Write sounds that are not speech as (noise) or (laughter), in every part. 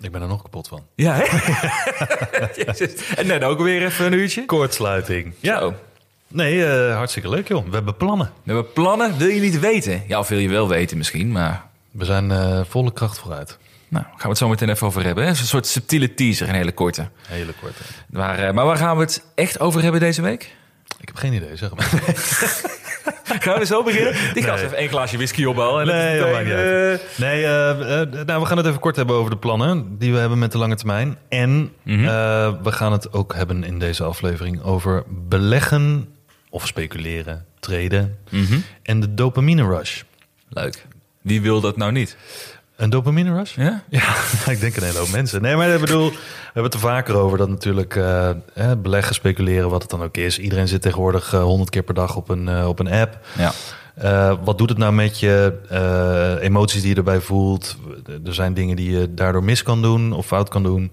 Ik ben er nog kapot van. Ja, hè? (laughs) Jezus. En net ook weer even een uurtje. Koortsluiting. Ja. Zo. Nee, eh, hartstikke leuk joh. We hebben plannen. We hebben plannen, wil je niet weten? Ja, of wil je wel weten misschien, maar... We zijn eh, volle kracht vooruit. Nou, gaan we het zo meteen even over hebben. hè? Een soort subtiele teaser, een hele korte. Hele korte. Maar, eh, maar waar gaan we het echt over hebben deze week? Ik heb geen idee, zeg maar. (laughs) (laughs) Gaan we zo beginnen? Die gast Nee. heeft één glaasje whisky op al. En Nee, dat meteen, maakt niet uit. eh, Nee, eh, nou, we gaan het even kort hebben over de plannen die we hebben met de lange termijn. En Mhm. we gaan het ook hebben in deze aflevering over beleggen of speculeren, traden mhm. en de dopamine rush. Leuk. Wie wil dat nou niet? Een dopamine rush? Ja? (laughs) Ja, ik denk een hele hoop mensen. Nee, maar ik bedoel, we hebben het er vaker over dat natuurlijk eh, eh, beleggen, speculeren, wat het dan ook is. Iedereen zit tegenwoordig honderd keer per dag op een, eh, op een app. Ja. Eh, wat doet het nou met je? Eh, emoties die je erbij voelt. Er zijn dingen die je daardoor mis kan doen of fout kan doen.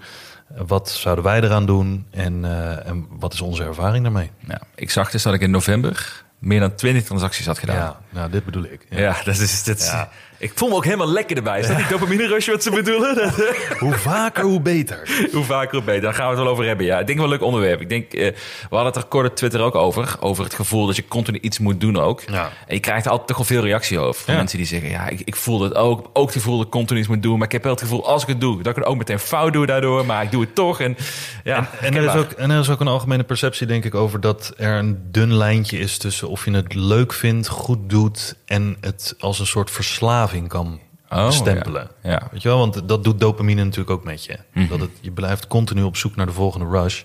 Eh, Wat zouden wij eraan doen? En, eh, en wat is onze ervaring daarmee? ja. Ik zag dus dat ik in november meer dan 20 transacties had gedaan. Ja, nou, dit bedoel ik. Ja, dat is... Dat is Ja. Ik voel me ook helemaal lekker erbij. Is dat die dopamine rush wat ze bedoelen? Dat, (laughs) Hoe vaker, hoe beter. (laughs) Hoe vaker hoe beter. Daar gaan we het wel over hebben. Ja, ik denk wel een leuk onderwerp. Ik denk, eh, we hadden het er kort op Twitter ook over. Over het gevoel dat je continu iets moet doen ook. Ja. En je krijgt er altijd toch wel veel reactie over. Van Ja. mensen die zeggen, ja, ik, ik voel het ook. Ook het gevoel dat ik continu iets moet doen. Maar ik heb wel het gevoel, als ik het doe, dat ik het ook meteen fout doe daardoor. Maar ik doe het toch. En, ja, En er, is ook, en er is ook een algemene perceptie, denk ik, over dat er een dun lijntje is tussen of je het leuk vindt, goed doet en het als een soort verslaving kan Oh, bestempelen. ja. Ja. Weet je wel, want dat doet dopamine natuurlijk ook met je. Mhm. Dat het, je blijft continu op zoek naar de volgende rush.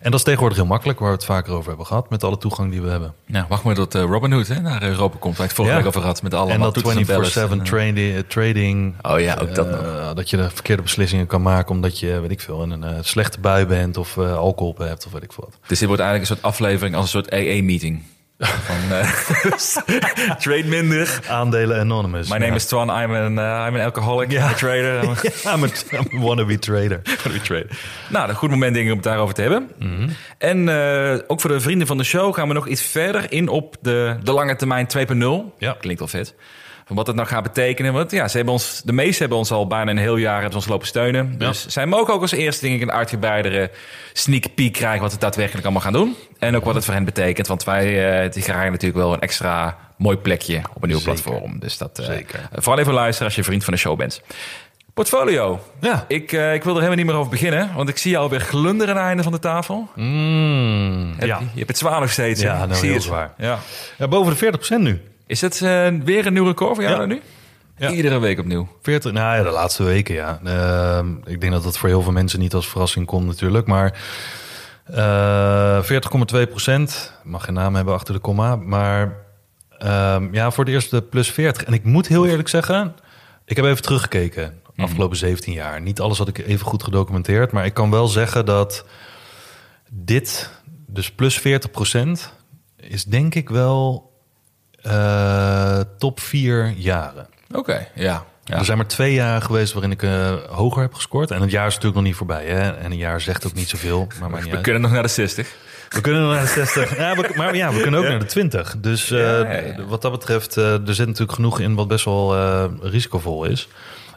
En dat is tegenwoordig heel makkelijk, waar we het vaker over hebben gehad, met alle toegang die we hebben. Nou, wacht maar tot eh, Robin Hood hè, naar Europa komt. Waar ik het vorige Ja. week over had. Met alle en dat 24-7 trading. trading, trading. Oh ja, ook dat eh, dat je de verkeerde beslissingen kan maken omdat je, weet ik veel, in een eh, slechte bui bent of eh, alcohol hebt of weet ik veel wat. Dus dit wordt eigenlijk een soort aflevering als een soort AA-meeting. Van eh, (laughs) trade minder. Aandelen Anonymous. My name is Twan. I'm an, uh, I'm an alcoholic. I'm a trader. (laughs) I'm a- I'm a, I'm a wannabe trader. (laughs) Van die trade. Nou, een goed moment denk ik om het daarover te hebben. En eh, ook voor de vrienden van de show gaan we nog iets verder in op de, de lange termijn 2.0. Ja. Klinkt al vet. Van wat het nou gaat betekenen. Want ja, ze hebben ons, de meesten hebben ons al bijna een heel jaar hebben ons lopen steunen. Ja. Dus zij mogen ook als eerste denk ik een uitgebreidere sneak peek krijgen wat we daadwerkelijk allemaal gaan doen. En ook wat het voor hen betekent. Want wij eh die krijgen natuurlijk wel een extra mooi plekje op een nieuw Zeker. platform. Dus dat eh, Zeker. vooral even luisteren als je vriend van de show bent. Portfolio. Ja. Ik, eh, ik wil er helemaal niet meer over beginnen, want ik zie je alweer glunderen aan het einde van de tafel. Mm, Heb ja. Je, je hebt het zwaar nog steeds. Ja, nou, Ik zie heel het. zwaar. Ja. ja, boven de 40% nu. Is het eh, weer een nieuw record voor jou Ja. nu? Ja. Iedere week opnieuw. 40, nou ja, de laatste weken, ja. Ehm, ik denk dat dat voor heel veel mensen niet als verrassing komt natuurlijk. Maar eh 40,2 procent. Mag geen naam hebben achter de komma. Maar ehm, ja, voor de eerste plus 40. En ik moet heel eerlijk zeggen, ik heb even teruggekeken. Afgelopen 17 jaar. Niet alles had ik even goed gedocumenteerd. Maar ik kan wel zeggen dat dit, dus plus 40 procent, is denk ik wel eh, top 4 jaren. Oké, ja. ja. Er zijn maar twee jaar geweest waarin ik eh, hoger heb gescoord. En het jaar is natuurlijk nog niet voorbij. Hè? En een jaar zegt ook niet zoveel. Maar, niet We uit. kunnen nog naar de 60. we kunnen nog naar de 60. ja, we, maar ja, we kunnen ook naar de 20. Dus eh, wat dat betreft, er zit natuurlijk genoeg in wat best wel risicovol is.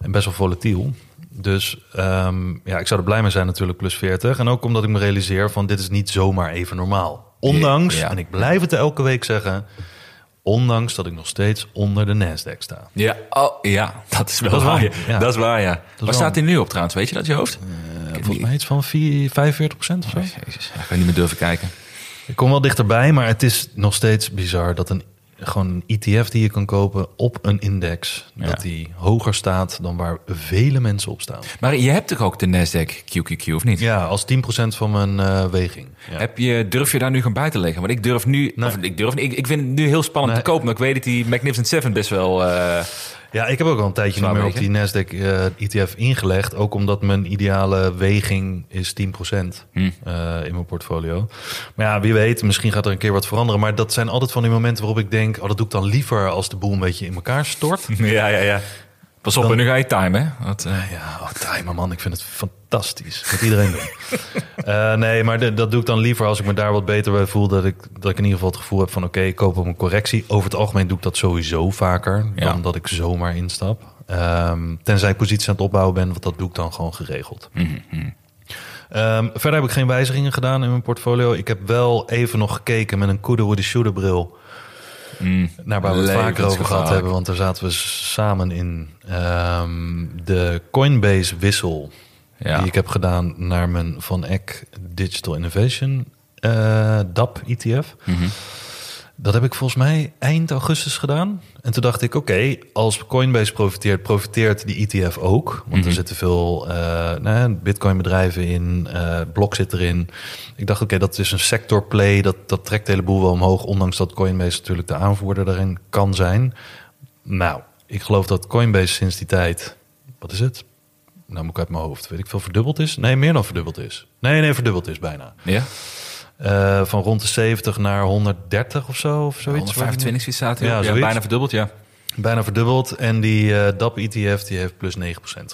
En best wel volatiel. Dus ehm, ja, ik zou er blij mee zijn natuurlijk, plus 40. En ook omdat ik me realiseer van dit is niet zomaar even normaal. Ondanks, Ja. en ik blijf het elke week zeggen... Ondanks dat ik nog steeds onder de Nasdaq sta. Ja, oh, ja, dat is wel Dat waar. ja. ja. Dat is waar, ja. Waar staat hij nu op trouwens? Weet je dat je hoofd? Eh, volgens mij iets van 4, 45 procent of zo. Oh, jezus, ik kan niet meer durven kijken. Ik kom wel dichterbij, maar het is nog steeds bizar dat een gewoon een ETF die je kan kopen op een index, Ja. dat die hoger staat dan waar vele mensen op staan. Maar je hebt toch ook de Nasdaq QQQ, of niet? Ja, als 10% van mijn eh, weging. Ja. Heb je, durf je daar nu gaan bij te leggen? Want ik durf nu, Nee. of ik durf, ik, ik vind het nu heel spannend Nee. te kopen, maar ik weet dat die Magnificent Seven best wel. eh, Ja, ik heb ook al een tijdje niet meer op die. Nasdaq eh, ETF ingelegd. Ook omdat mijn ideale weging is 10% Hm. eh, in mijn portfolio. Maar ja, wie weet, misschien gaat er een keer wat veranderen. Maar dat zijn altijd van die momenten waarop ik denk... oh, dat doe ik dan liever als de boel een beetje in elkaar stort. (laughs) ja, ja, ja. Pas op, Dan- en nu ga je timen, hè? Want, eh, Ja, oh, timer man, ik vind het fantastisch. Dat iedereen doen. (laughs) Eh, nee, maar de- dat doe ik dan liever als ik me daar wat beter bij voel. Dat ik, dat ik in ieder geval het gevoel heb van oké, ik koop op een correctie. Over het algemeen doe ik dat sowieso vaker Ja. dan dat ik zomaar instap. Ehm, tenzij ik positie aan het opbouwen ben, want dat doe ik dan gewoon geregeld. mhm. Ehm, verder heb ik geen wijzigingen gedaan in mijn portfolio. Ik heb wel even nog gekeken met een Kudo Woody Shooter bril. Mm. Naar waar we het vaker over gehad hebben. Want daar zaten we samen in. Ehm, de Coinbase wissel Ja. die ik heb gedaan naar mijn Van Eck Digital Innovation eh, DAP ETF. Mhm. Dat heb ik volgens mij eind augustus gedaan. En toen dacht ik, oké, als Coinbase profiteert, profiteert die ETF ook. Want Mhm. er zitten veel eh nou, Bitcoin-bedrijven in, eh Blok zit erin. Ik dacht, oké, dat is een sector play, dat, dat trekt de hele boel wel omhoog. Ondanks dat Coinbase natuurlijk de aanvoerder daarin kan zijn. Nou, ik geloof dat Coinbase sinds die tijd, wat is het? Nou moet ik uit mijn hoofd, weet ik veel, verdubbeld is? Nee, meer dan verdubbeld is. Nee, nee, verdubbeld is bijna. Ja? Eh, van rond de 70 naar 130 of zo, of zoiets. 125 zoiets staat. Ja, bijna verdubbeld, ja. Bijna verdubbeld. En die eh DAP ETF die heeft plus 9%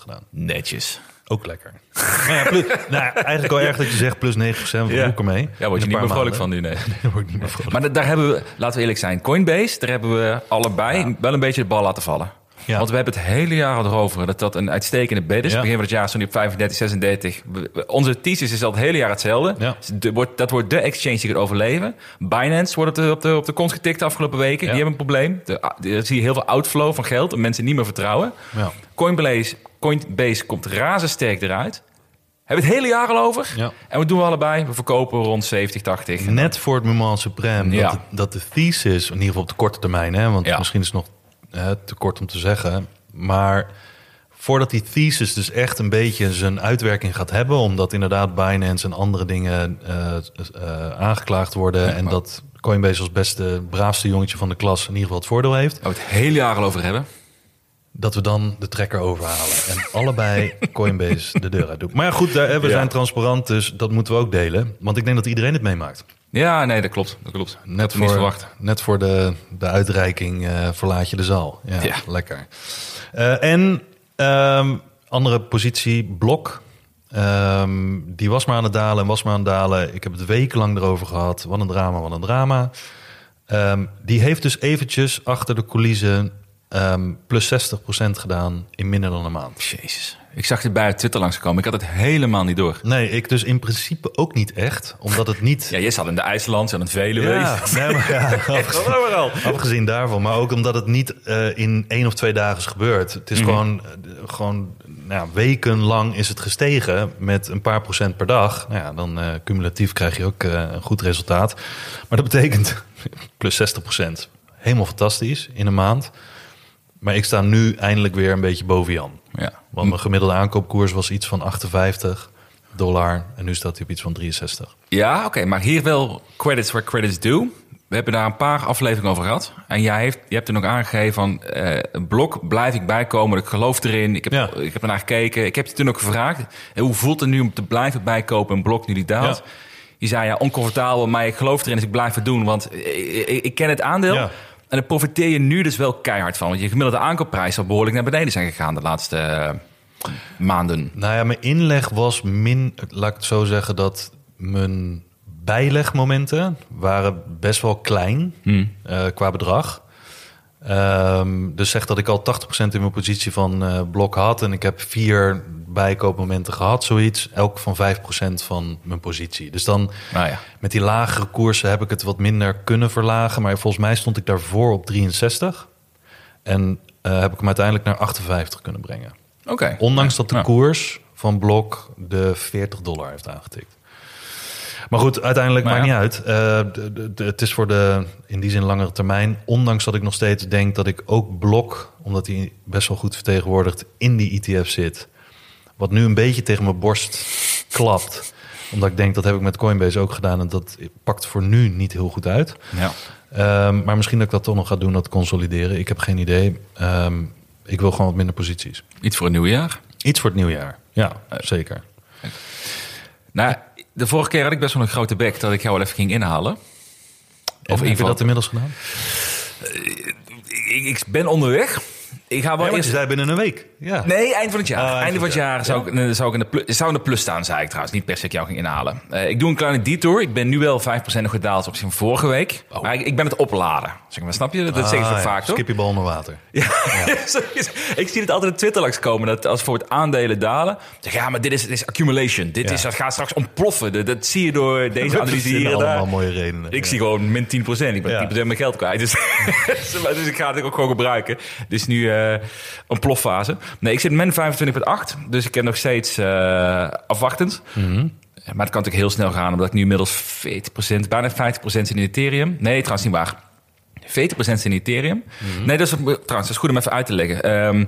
gedaan. Netjes. Ook lekker. (laughs) nou ja, plus, nou, eigenlijk wel erg dat je zegt plus 9%. Wat Ja. ermee? Ja, word je niet meer vrolijk van nu, nee. (laughs) Daar word ik niet meer vrolijk Maar da- daar hebben we, laten we eerlijk zijn, Coinbase, daar hebben we allebei wel een beetje de bal laten vallen. Ja. Want we hebben het hele jaar erover dat dat een uitstekende bed is. Ja. Begin van het jaar stond hij op 35, 36. We- we- Onze thesis is al het hele jaar hetzelfde. Ja. Dus wordt, dat wordt de exchange die gaat overleven. Binance wordt op de, op de kont getikt de afgelopen weken. Die hebben een probleem. Er zie je heel veel outflow van geld en mensen niet meer vertrouwen. Ja. Coinbase, Coinbase komt razendsterk eruit. Hebben we het hele jaar al over. Ja. En wat doen we allebei? We verkopen rond 70, 80. Net voor het moment supreme Ja. dat, de, dat de thesis, in ieder geval op de korte termijn, hè, want Ja. misschien is het nog eh, te kort om te zeggen, maar voordat die thesis dus echt een beetje zijn uitwerking gaat hebben, omdat inderdaad Binance en andere dingen eh, aangeklaagd worden en dat Coinbase als beste braafste jongetje van de klas in ieder geval het voordeel heeft, Waar we het hele jaar al over hebben. Dat we dan de trekker overhalen en allebei (laughs) Coinbase de deur uit doen. Maar ja, goed, daar, we Ja. zijn transparant, dus dat moeten we ook delen, want ik denk dat iedereen het meemaakt. Ja, nee, dat klopt. Dat klopt. Net ik voor, net voor de, de uitreiking eh, verlaat je de zaal. Ja, Ja. lekker. Eh, en ehm, andere positie, Blok. Ehm, die was maar aan het dalen en was maar aan het dalen. Ik heb het wekenlang erover gehad. Wat een drama, wat een drama. Ehm, die heeft dus eventjes achter de coulissen ehm, plus 60% gedaan in minder dan een maand. Jezus. Ik zag dit bij Twitter langskomen. Ik had het helemaal niet door. Nee, ik dus in principe ook niet echt. Omdat het niet... Ja, jij zat in de IJsland, je had een Veluwe. Ja, nee, maar ja, (laughs) afgezien, afgezien daarvan. Maar ook omdat het niet eh, in één of twee dagen is gebeurd. Het is Mhm. gewoon, eh, gewoon nou, ja, wekenlang is het gestegen met een paar procent per dag. Nou ja, dan eh, cumulatief krijg je ook een goed resultaat. Maar dat betekent (laughs) plus 60 procent. Helemaal fantastisch in een maand. Maar ik sta nu eindelijk weer een beetje boven Jan. Ja. Want mijn gemiddelde aankoopkoers was iets van 58 dollar. En nu staat hij op iets van 63. Ja, oké, maar hier wel credits where credits due. We hebben daar een paar afleveringen over gehad. En jij heeft, je hebt er nog aangegeven van... eh, een blok blijf ik bijkomen, ik geloof erin. Ik heb, Ja. ik heb ernaar gekeken. Ik heb je toen ook gevraagd... eh, hoe voelt het nu om te blijven bijkopen een blok nu die daalt? Ja. Je zei ja, oncomfortabel, maar ik geloof erin, dus ik blijf het doen. Want ik, ik, ik ken het aandeel. Ja. En daar profiteer je nu dus wel keihard van. Want je gemiddelde aankoopprijs zal behoorlijk naar beneden zijn gegaan de laatste eh, maanden. Nou ja, mijn inleg was min, laat ik het zo zeggen, dat mijn bijlegmomenten waren best wel klein eh, qua bedrag. Ehm, dus zeg dat ik al 80% in mijn positie van eh, blok had. En ik heb vier bijkoopmomenten gehad, zoiets. Elk van 5% van mijn positie. Dus dan Nou ja. met die lagere koersen heb ik het wat minder kunnen verlagen. Maar volgens mij stond ik daarvoor op 63. En eh, heb ik hem uiteindelijk naar 58 kunnen brengen. Oké. Ondanks dat de Ja. koers van Blok de 40 dollar heeft aangetikt. Maar goed, uiteindelijk Maar maakt ja. niet uit. Eh, de- de- de- het is voor de in die zin langere termijn. Ondanks dat ik nog steeds denk dat ik ook Blok, omdat hij best wel goed vertegenwoordigd in die ETF zit, wat nu een beetje tegen mijn borst klapt. Omdat ik denk dat heb ik met Coinbase ook gedaan en dat pakt voor nu niet heel goed uit. Ja. Ehm, maar misschien dat ik dat toch nog ga doen, dat consolideren. Ik heb geen idee. Ehm, ik wil gewoon wat minder posities. Iets voor een nieuw jaar. Iets voor het nieuwjaar. Ja, zeker. Nou, de vorige keer had ik best wel een grote bek dat ik jou wel even ging inhalen. Of heb je dat inmiddels gedaan? Ik, ik ben onderweg. Ik ga wel Ja, eerst... zei binnen een week. Ja. Nee, eind van het jaar. Oh, eind Einde van het jaar zou, ik, zou, ik in de plus, zou in de plus staan, zei ik trouwens. Niet per se ik jou ging inhalen. Eh, ik doe een kleine detour. Ik ben nu wel 5% nog gedaald op zijn vorige week. Maar ik, ik ben het opladen. Zeg maar, snap je? Dat zeg ik zo Oh. Ah, vaak, toch? Skip je bal onder water. (laughs) Ja. ik zie het altijd op Twitter langs komen. Dat als voor het aandelen dalen. Zeg, ja, maar dit is, dit is accumulation. Dit is, dat gaat straks ontploffen. Dat, dat zie je door (laughs) deze analyse hier allemaal mooie redenen. Ik zie gewoon min 10%. Ik ben Ja. 10% mijn geld kwijt. Dus, (laughs) dus ik ga het ook gewoon gebruiken. Is nu eh, een ploffase. Nee, ik zit min 25,8. Dus ik heb nog steeds eh, afwachtend. Mhm. Maar het kan natuurlijk heel snel gaan. Omdat ik nu inmiddels 40%, bijna 50% zit in Ethereum. Nee, trouwens niet waar. 40% zit in Ethereum. Mhm. Nee, dat is, trouwens, dat is goed om even uit te leggen. Ehm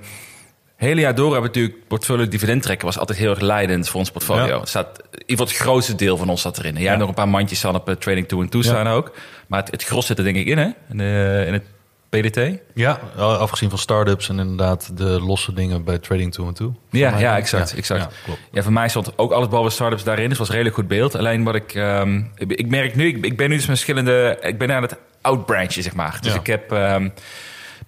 hele jaar door hebben we natuurlijk portfolio dividend trekken was altijd heel erg leidend voor ons portfolio. Ja. Staat, in ieder geval het grootste deel van ons zat erin. Jij nog een paar mandjes staan op eh, trading to en toe staan ook. Maar het, het gros zit er denk ik in, hè? In, de- in het PDT. Ja, afgezien van start-ups en inderdaad de losse dingen bij Trading 2 en 2. Ja, ja, exact. Ja, exact. ja, klopt. Ja, voor mij stond ook alles behalve startups daarin. Dus het was een redelijk goed beeld. Alleen wat ik... ehm, ik, ik merk nu, ik, ik ben nu dus met verschillende... Ik ben aan het outbranchen, zeg maar. Dus Ja. ik heb... ehm,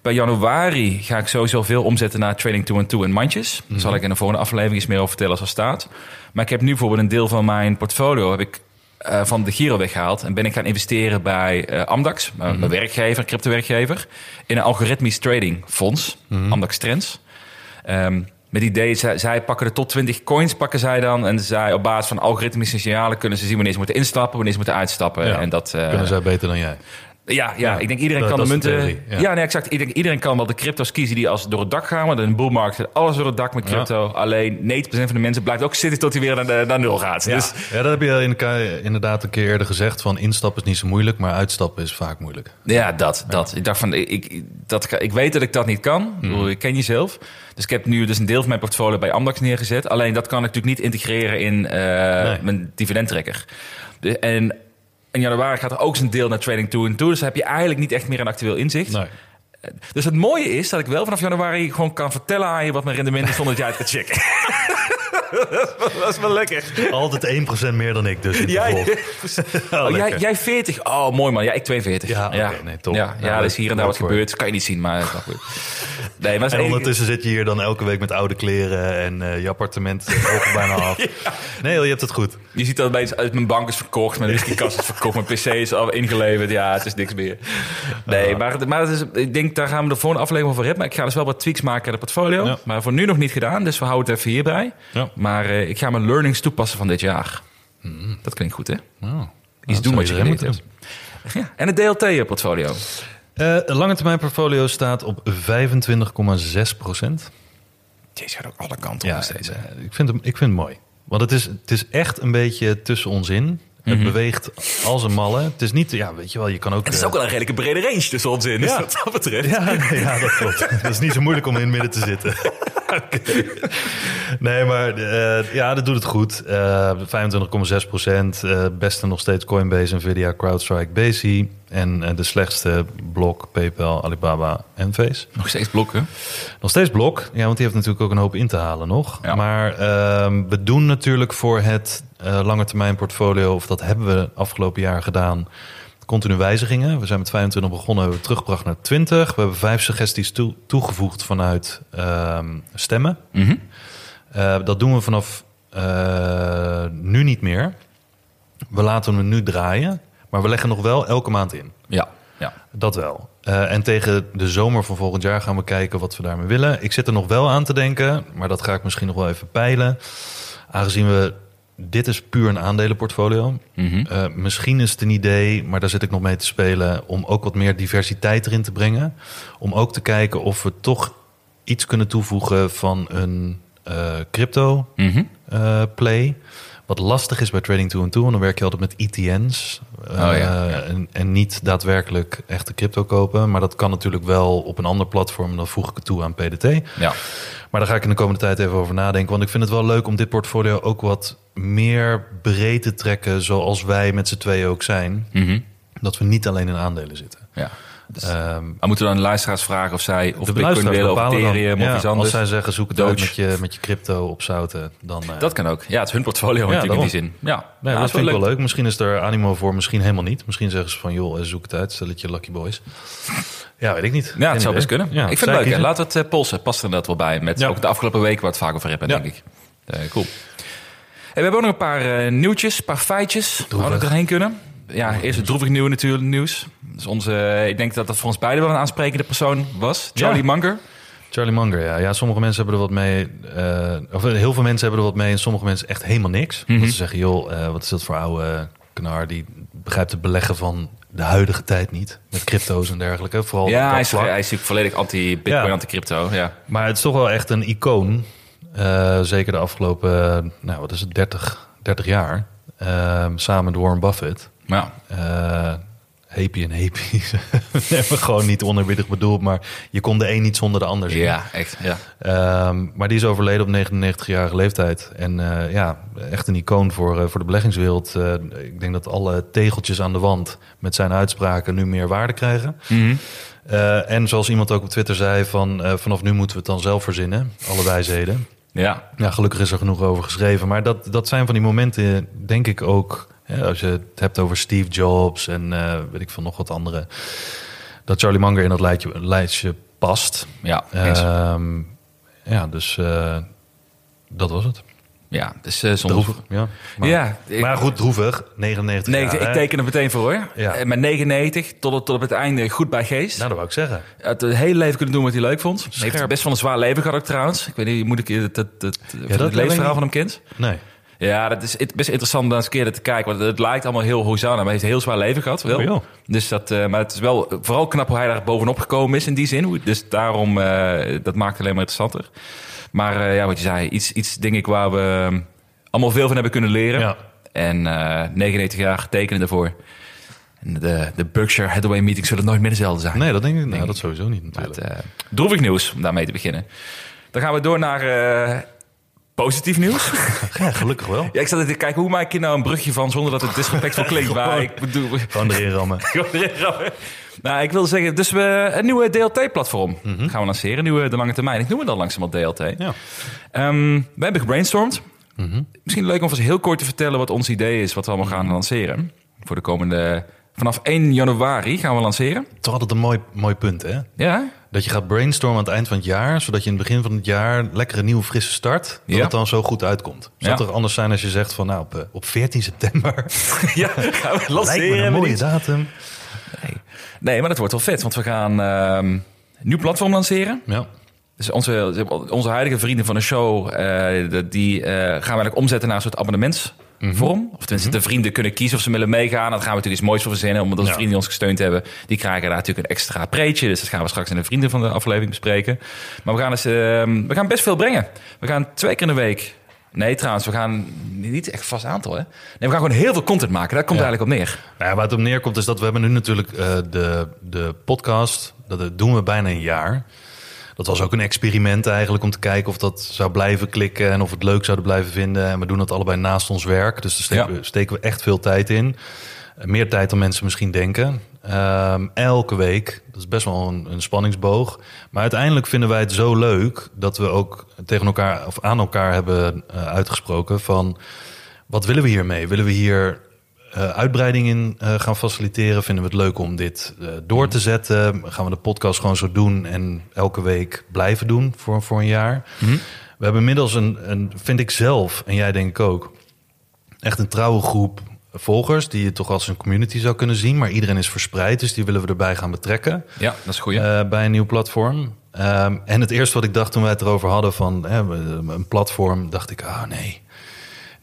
bij januari ga ik sowieso veel omzetten naar trading to and to en mandjes. Daar zal ik in de volgende aflevering iets meer over vertellen als er staat. Maar ik heb nu bijvoorbeeld een deel van mijn portfolio heb ik eh, van de Giro weggehaald en ben ik gaan investeren bij eh, Amdax, mijn mijn werkgever, crypto-werkgever, in een algoritmisch trading fonds, Amdax Trends. Ehm, met idee, zij, zij pakken de top 20 coins, pakken zij dan. En zij op basis van algoritmische signalen kunnen ze zien wanneer ze moeten instappen, wanneer ze moeten uitstappen. Ja. En dat, eh, Kunnen zij beter dan jij? Ja, ja, ik denk iedereen dat- kan de dat de munten. ja, ja. nee, exact. Ik denk iedereen kan wel de crypto's kiezen die als door het dak gaan. Want in een bullmarkt gaat alles door het dak met crypto. Alleen 90% van de mensen blijft ook zitten tot hij weer naar, de- naar nul gaat. Dus ja, dat heb je inderdaad een keer eerder gezegd. Van instappen is niet zo moeilijk, maar uitstappen is vaak moeilijk. ja, dat, dat. Ik dacht van, ik, dat, ik weet dat ik dat niet kan. Ik, bedoel, ik ken jezelf. Dus ik heb nu dus een deel van mijn portfolio bij Amdax neergezet. Alleen dat kan ik natuurlijk niet integreren in eh, Nee. mijn dividendtrekker. De, en in januari gaat er ook zijn deel naar trading to en to. Dus dan heb je eigenlijk niet echt meer een actueel inzicht. Nee. Dus het mooie is dat ik wel vanaf januari gewoon kan vertellen aan je wat mijn rendement is zonder dat jij het gaat checken. (laughs) dat is wel lekker. Altijd 1% meer dan ik dus. in Jij, vervolg. (laughs) oh, jij, jij 40. Oh, mooi man. Ja, ik 42. Ja, oké, nee, top. Ja, ja, Ja, er is hier en daar wat gebeurd. kan je niet zien, maar... (laughs) Nee, maar En ondertussen zit je hier dan elke week met oude kleren en eh, je appartement ook bijna (laughs) af. Nee, je hebt het goed. Je ziet dat uit mijn bank is verkocht, mijn whiskykast is verkocht, mijn pc is al ingeleverd. Ja, het is niks meer. Nee, maar, maar het is, ik denk, daar gaan we de volgende aflevering over hebben. Maar ik ga dus wel wat tweaks maken aan het portfolio. Ja. Maar voor nu nog niet gedaan, dus we houden het even hierbij. Ja. Maar eh, ik ga mijn learnings toepassen van dit jaar. Dat klinkt goed, hè? Oh, Iets doen wat je geleerd hebt. (laughs) Ja. En het DLT-portfolio. Eh, lange termijn portfolio staat op 25,6 procent. Deze gaat ook alle kanten op Ja, steeds. ik, vind hem, ik vind het mooi. Want het is, het is echt een beetje tussen ons in. Het beweegt als een malle. Het is niet, ja, weet je wel, je kan ook... Het is eh, ook wel een redelijke brede range tussen ons in. Dus Ja. wat dat betreft. Ja, nee, ja, dat klopt. (laughs) Het is niet zo moeilijk om in het midden te zitten. (laughs) Oké. Nee, maar eh, ja, dat doet het goed. Eh 25,6 procent. Eh, beste nog steeds Coinbase, Nvidia, CrowdStrike, Bezi. En eh, de slechtste Blok, PayPal, Alibaba en Face. Nog steeds blokken. Nog steeds Blok. Ja, want die heeft natuurlijk ook een hoop in te halen nog. Ja. Maar ehm, we doen natuurlijk voor het eh lange termijn portfolio... of dat hebben we afgelopen jaar gedaan... continu wijzigingen. We zijn met 25 begonnen, hebben we teruggebracht naar 20. We hebben vijf suggesties toe- toegevoegd vanuit ehm, stemmen. Mhm. Eh, dat doen we vanaf eh, nu niet meer. We laten hem nu draaien, maar we leggen nog wel elke maand in. Ja. Ja. Dat wel. En tegen de zomer van volgend jaar gaan we kijken wat we daarmee willen. Ik zit er nog wel aan te denken, maar dat ga ik misschien nog wel even peilen. Aangezien we. Dit is puur een aandelenportfolio. Mhm. Eh, misschien is het een idee, maar daar zit ik nog mee te spelen, om ook wat meer diversiteit erin te brengen. Om ook te kijken of we toch iets kunnen toevoegen van een eh, crypto Mhm. eh, play. Wat lastig is bij Trading 2 en 2, want dan werk je altijd met ETN's. eh, Oh ja, ja. En, en niet daadwerkelijk echte crypto kopen. Maar dat kan natuurlijk wel op een ander platform. Dan voeg ik het toe aan PDT. Ja. Maar daar ga ik in de komende tijd even over nadenken. Want ik vind het wel leuk om dit portfolio ook wat meer breed te trekken. Zoals wij met z'n tweeën ook zijn. Mhm. Dat we niet alleen in aandelen zitten. ja. Dus, Ehm, maar moeten we dan de luisteraars vragen of zij of de Bitcoin willen of Ethereum ja, of iets anders? Als zij zeggen zoek het uit met je, met je crypto op zouten. Dan, eh, Dat kan ook. Ja, het is hun portfolio Ja, natuurlijk in die zin. Ja, Nee, Ja, dat is vind ik wel leuk. Misschien is er animo voor, misschien helemaal niet. Misschien zeggen ze van, joh, eh, zoek het uit, stel het je lucky boys. Ja, weet ik niet. Ja, het zou best kunnen. Ik vind het leuk. kiezen. We het eh, polsen. Past er inderdaad wel bij. Met ook de afgelopen weken waar we het vaak over hebben, denk ik. Cool. En we hebben ook nog een paar nieuwtjes, een paar feitjes. Waar we Droevig. erheen kunnen. Ja, eerst het droevig nieuwe natuurlijk nieuws. Dus onze, ik denk dat dat voor ons beiden wel een aansprekende persoon was. Charlie Ja. Munger. Charlie Munger, ja. ja. Sommige mensen hebben er wat mee. eh, of heel veel mensen hebben er wat mee en sommige mensen echt helemaal niks. Mhm. Dat ze zeggen, joh, eh, wat is dat voor oude knar? Die begrijpt het beleggen van de huidige tijd niet. Met crypto's en dergelijke. Vooral Ja, hij is, hij is volledig anti-Bitcoin, Ja. anti-crypto. Ja. Maar het is toch wel echt een icoon. Eh, zeker de afgelopen, nou wat is het, 30, 30 jaar. Samen met Warren Buffett. Ja. Happy en happy. (laughs) Hebben gewoon niet oneerbiedig bedoeld, maar je kon de een niet zonder de ander zien. ja, echt. Ja. Ehm, maar die is overleden op 99-jarige leeftijd. En eh, ja, echt een icoon voor, eh, voor de beleggingswereld. Eh, ik denk dat alle tegeltjes aan de wand met zijn uitspraken nu meer waarde krijgen. Mhm. En zoals iemand ook op Twitter zei, van, vanaf nu moeten we het dan zelf verzinnen. Alle wijsheden. ja. Ja, gelukkig is er genoeg over geschreven. Maar dat, dat zijn van die momenten, denk ik ook... Hè, als je het hebt over Steve Jobs en eh, weet ik veel nog wat andere... dat Charlie Munger in dat lijstje, lijstje past. Ja. Ehm, ja, dus eh, dat was het. ja, dus uh, soms... Droevig, ja. Maar, Ja, ik- maar goed, droevig. 99 Nee, jaar, ik, ik teken er meteen voor hoor. Ja. Met 99 tot, het- tot op het einde goed bij geest. Nou, dat wou ik zeggen. Het hele leven kunnen doen wat hij leuk vond. Heeft Scherp. best wel een zwaar leven gehad ook trouwens. Ik weet niet, moet ik het, het, het, dat het ik van hem kent? Nee. Ja, dat is het- best interessant om eens een keer te kijken. Want het lijkt allemaal heel Hosanna, maar hij heeft een heel zwaar leven gehad. Wel. Oh, dus dat, eh, maar het is wel vooral knap hoe hij daar bovenop gekomen is in die zin. Dus daarom, eh, dat maakt het alleen maar interessanter. Maar eh, ja, wat je zei, iets, iets denk ik waar we eh, allemaal veel van hebben kunnen leren. Ja. En eh 99 jaar tekenen ervoor. De, de Berkshire Hathaway meeting zullen nooit meer dezelfde zijn. Nee, dat denk ik. Nou, Denk dat sowieso niet Maar natuurlijk. het, eh, droevig nieuws, om daarmee te beginnen. Dan gaan we door naar positief nieuws. (laughs) Ja, gelukkig wel. ja, ik zat te kijken, hoe maak ik hier nou een brugje van zonder dat het disrespectvol klinkt? (laughs) maar ik bedoel... Gewoon erin rammen. (laughs) Gewoon erin rammen. nou, ik wil zeggen, dus we een nieuwe DLT-platform gaan we lanceren. Een nieuwe de lange termijn. Ik noem het al langzamerhand DLT. Ja. Ehm, we hebben gebrainstormd. Misschien leuk om eens heel kort te vertellen wat ons idee is, wat we allemaal gaan lanceren. Voor de komende... Vanaf 1 januari gaan we lanceren. Toch altijd een mooi, mooi punt, hè? Ja, Dat je gaat brainstormen aan het eind van het jaar, zodat je in het begin van het jaar lekker een nieuwe frisse start, dat Ja. het dan zo goed uitkomt. Zou Ja. het toch anders zijn als je zegt van nou op, eh, op 14 september (laughs) ja gaan we (laughs) lijkt me een mooie datum. Nee. nee, maar dat wordt wel vet, want we gaan ehm, een nieuw platform lanceren. Ja. Dus onze, onze huidige vrienden van de show, eh, die eh, gaan we eigenlijk omzetten naar een soort abonnementsvorm. Of tenminste, de vrienden kunnen kiezen of ze willen meegaan. Dan gaan we natuurlijk iets moois voor verzinnen, omdat Ja. vrienden die ons gesteund hebben, die krijgen daar natuurlijk een extra preetje. Dus dat gaan we straks in de vrienden van de aflevering bespreken. Maar we gaan, dus, ehm, we gaan best veel brengen. We gaan twee keer in de week. Nee, trouwens, we gaan niet echt vast aantal, hè? Nee, we gaan gewoon heel veel content maken. Daar komt Ja. eigenlijk op neer. Nou ja, waar het op neerkomt is dat we hebben nu natuurlijk eh, de, de podcast, dat doen we bijna een jaar. Dat was ook een experiment eigenlijk om te kijken of dat zou blijven klikken en of we het leuk zouden blijven vinden. En we doen dat allebei naast ons werk, dus daar steken, Ja. we, steken we echt veel tijd in. Eh, Meer tijd dan mensen misschien denken. Ehm, elke week, dat is best wel een, een spanningsboog. Maar uiteindelijk vinden wij het zo leuk dat we ook tegen elkaar of aan elkaar hebben eh, uitgesproken van wat willen we hiermee? Willen we hier eh, uitbreiding in eh, gaan faciliteren? Vinden we het leuk om dit eh, door te zetten? Gaan we de podcast gewoon zo doen en elke week blijven doen voor, voor een jaar? We hebben inmiddels een, een, vind ik zelf, en jij denk ik ook, echt een trouwe groep volgers die je toch als een community zou kunnen zien. Maar iedereen is verspreid, dus die willen we erbij gaan betrekken. Ja, dat is goed. bij een nieuw platform. Ehm, en het eerste wat ik dacht toen wij het erover hadden van hè, een platform, dacht ik, ah nee,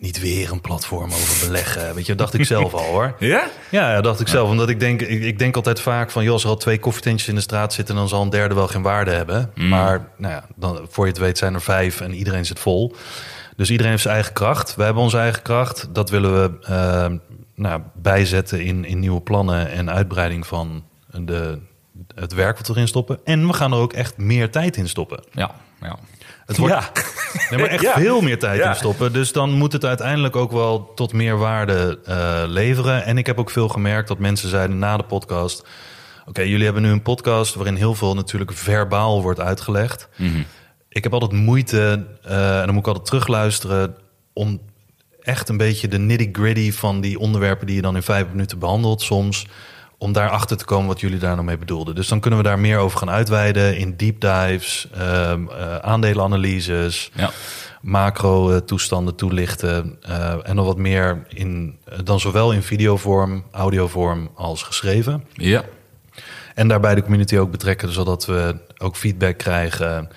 niet weer een platform over beleggen. Weet je, dacht ik zelf al hoor. (laughs) ja? Ja, dacht ik zelf. Omdat ik denk, ik, ik denk altijd vaak van, joh, als er al twee koffietentjes in de straat zitten, dan zal een derde wel geen waarde hebben. Maar nou ja, dan, voor je het weet zijn er vijf en iedereen zit vol. Dus iedereen heeft zijn eigen kracht. Wij hebben onze eigen kracht. Dat willen we eh, nou, bijzetten in, in nieuwe plannen en uitbreiding van de, het werk wat we erin stoppen. En we gaan er ook echt meer tijd in stoppen. Ja, ja. Het wordt, Ja. (laughs) Nee, maar echt Ja. veel meer tijd Ja. in stoppen. Dus dan moet het uiteindelijk ook wel tot meer waarde eh, leveren. En ik heb ook veel gemerkt dat mensen zeiden na de podcast... oké, jullie hebben nu een podcast waarin heel veel natuurlijk verbaal wordt uitgelegd. Ik heb altijd moeite, eh, en dan moet ik altijd terugluisteren... om echt een beetje de nitty-gritty van die onderwerpen... die je dan in vijf minuten behandelt soms... om daarachter te komen wat jullie daar nou mee bedoelden. Dus dan kunnen we daar meer over gaan uitweiden in deep dives, eh, aandelenanalyses Ja. macro-toestanden toelichten. eh, en nog wat meer in, eh, dan zowel in videovorm, audiovorm als geschreven. Ja. En daarbij de community ook betrekken, zodat we ook feedback krijgen.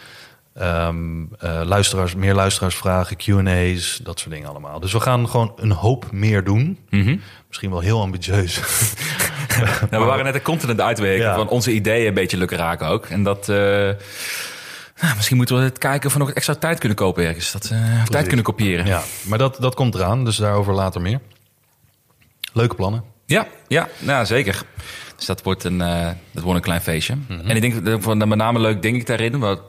ehm, eh, luisteraars, meer luisteraarsvragen, QA's, dat soort dingen allemaal. Dus we gaan gewoon een hoop meer doen. Mhm. Misschien wel heel ambitieus. (laughs) (laughs) Nou, we waren net de content het uitwerken Ja. van onze ideeën een beetje lukken raken ook. En dat... eh, nou, misschien moeten we het kijken of we nog extra tijd kunnen kopen ergens. Dat, eh, tijd kunnen kopiëren. ja, maar dat, dat komt eraan, dus daarover later meer. Leuke plannen. Ja, ja, nou, zeker. Dus dat wordt een, eh, dat wordt een klein feestje. En ik denk dat met name leuk, denk ik daarin, wat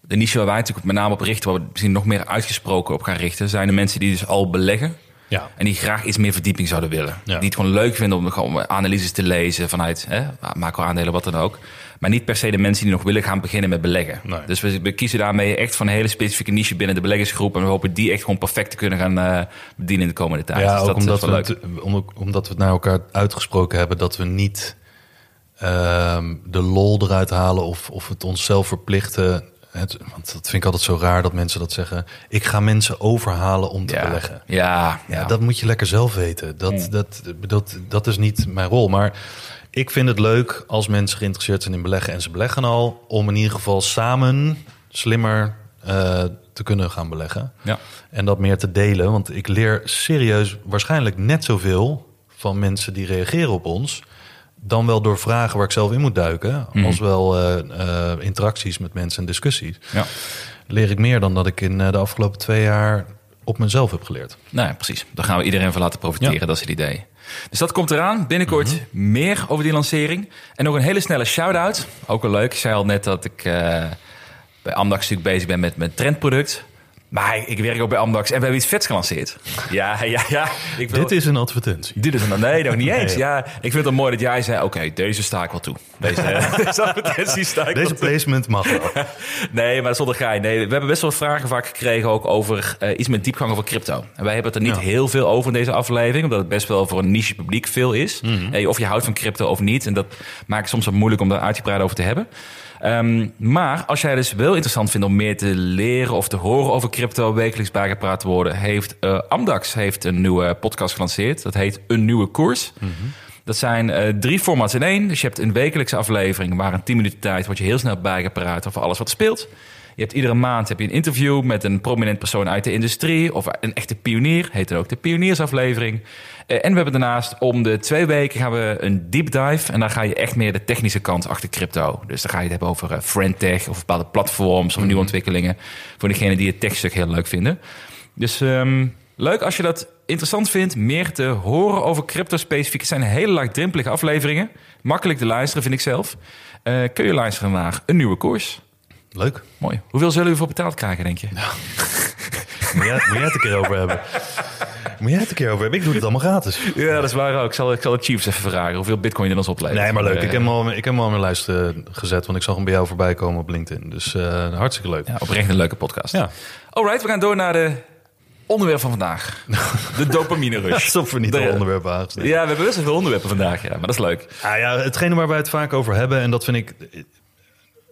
de niche waar wij natuurlijk met name op richten, waar we misschien nog meer uitgesproken op gaan richten, zijn de mensen die dus al beleggen. Ja. En die graag iets meer verdieping zouden willen. Ja. Die het gewoon leuk vinden om gewoon analyses te lezen vanuit hè, macro-aandelen, wat dan ook. Maar niet per se de mensen die nog willen gaan beginnen met beleggen. Nee. Dus we, we kiezen daarmee echt van een hele specifieke niche binnen de beleggersgroep. En we hopen die echt gewoon perfect te kunnen gaan eh, bedienen in de komende tijd. Ja, Dus ook omdat we, het- om- omdat we het naar elkaar uitgesproken hebben dat we niet ehm, de lol eruit halen of, of het onszelf verplichten. Het, want dat vind ik altijd zo raar dat mensen dat zeggen. Ik ga mensen overhalen om te ja. beleggen. Ja, Ja, ja. dat moet je lekker zelf weten. Dat, Mm. dat, dat, dat is niet mijn rol. Maar ik vind het leuk als mensen geïnteresseerd zijn in beleggen en ze beleggen al, om in ieder geval samen slimmer eh, te kunnen gaan beleggen. Ja. En dat meer te delen. Want ik leer serieus waarschijnlijk net zoveel van mensen die reageren op ons. Dan wel door vragen waar ik zelf in moet duiken. Mhm. Als wel eh, eh, interacties met mensen en discussies. ja. Leer ik meer dan dat ik in eh, de afgelopen twee jaar op mezelf heb geleerd. Nou ja, precies. Daar gaan we iedereen van laten profiteren. Ja. Dat is het idee. Dus dat komt eraan. Binnenkort Mhm. meer over die lancering. En nog een hele snelle shout-out. Ook wel leuk. Ik zei al net dat ik bij Amdax natuurlijk bezig ben met mijn trendproduct. Maar ik werk ook bij Amdax en we hebben iets vets gelanceerd. Ja, ja, ja. Ik wil... Dit is een advertentie. Dit is een... Nee, nog niet eens. Nee. Ja, ik vind het mooi dat jij zei... Oké, deze sta ik wel toe. Deze, (laughs) (laughs) deze advertentie sta ik wel Deze toe. placement mag wel. (laughs) Nee, maar zonder gein. Nee, we hebben best wel vragen vaak gekregen ook over eh, iets met diepgang over crypto. En wij hebben het er niet Ja. heel veel over in deze aflevering, omdat het best wel voor een niche publiek veel is. Eh, of je houdt van crypto of niet. En dat maakt het soms wat moeilijk om daar uitgebreid over te hebben. Ehm, maar als jij dus wel interessant vindt om meer te leren of te horen over crypto, wekelijks bijgepraat te worden, heeft eh, Amdax heeft een nieuwe podcast gelanceerd. Dat heet Een Nieuwe Koers. Dat zijn eh, drie formats in één. Dus je hebt een wekelijkse aflevering waar in 10 minuten tijd wordt je heel snel bijgepraat over alles wat speelt. Je hebt iedere maand heb je een interview met een prominent persoon uit de industrie of een echte pionier, heet het ook de pioniersaflevering. Eh, en we hebben daarnaast om de twee weken gaan we een deep dive en dan ga je echt meer de technische kant achter crypto. Dus dan ga je het hebben over eh, friendtech of bepaalde platforms of nieuwe ontwikkelingen voor degenen die het techstuk heel leuk vinden. Dus ehm, leuk als je dat interessant vindt, meer te horen over crypto specifiek. Het zijn hele laagdrempelige afleveringen. Makkelijk te luisteren, vind ik zelf. Eh, kun je luisteren naar een nieuwe koers. Leuk. Mooi. Hoeveel zullen we voor betaald krijgen, denk je? (laughs) Moet jij, moet jij het een keer over hebben? Moet jij het een keer over hebben? Ik doe dit allemaal gratis. (laughs) Ja, dat is waar ook. Ik zal, ik zal de Chiefs even vragen hoeveel bitcoin je ons oplevert. Nee, maar leuk. Eh, Ik heb hem al, ik heb hem al in mijn lijst eh, gezet, want ik zag hem bij jou voorbij komen op LinkedIn. Dus eh, hartstikke leuk. Ja, oprecht een leuke podcast. Ja. Alright, we gaan door naar de onderwerp van vandaag. De (laughs) dopamine rush. Alsof we niet De- onderwerpen aangesneden. Ja, we hebben best wel veel onderwerpen vandaag, ja, maar dat is leuk. Ah, ja, hetgene waar wij het vaak over hebben, en dat vind ik.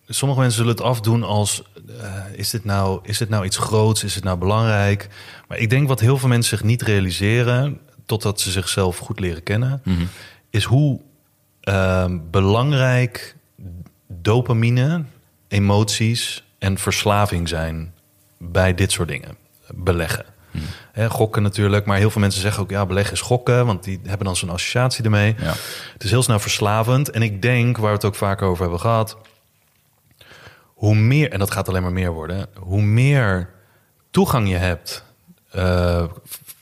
Sommige mensen zullen het afdoen als: eh, is, dit nou, is dit nou iets groots? Is het nou belangrijk? Maar ik denk wat heel veel mensen zich niet realiseren, totdat ze zichzelf goed leren kennen, is hoe ehm, belangrijk dopamine, emoties en verslaving zijn bij dit soort dingen. Beleggen. Hè, gokken natuurlijk, maar heel veel mensen zeggen ook ja, beleggen is gokken, want die hebben dan zo'n associatie ermee. Ja. Het is heel snel verslavend. En ik denk, waar we het ook vaker over hebben gehad, hoe meer, en dat gaat alleen maar meer worden, hoe meer toegang je hebt eh,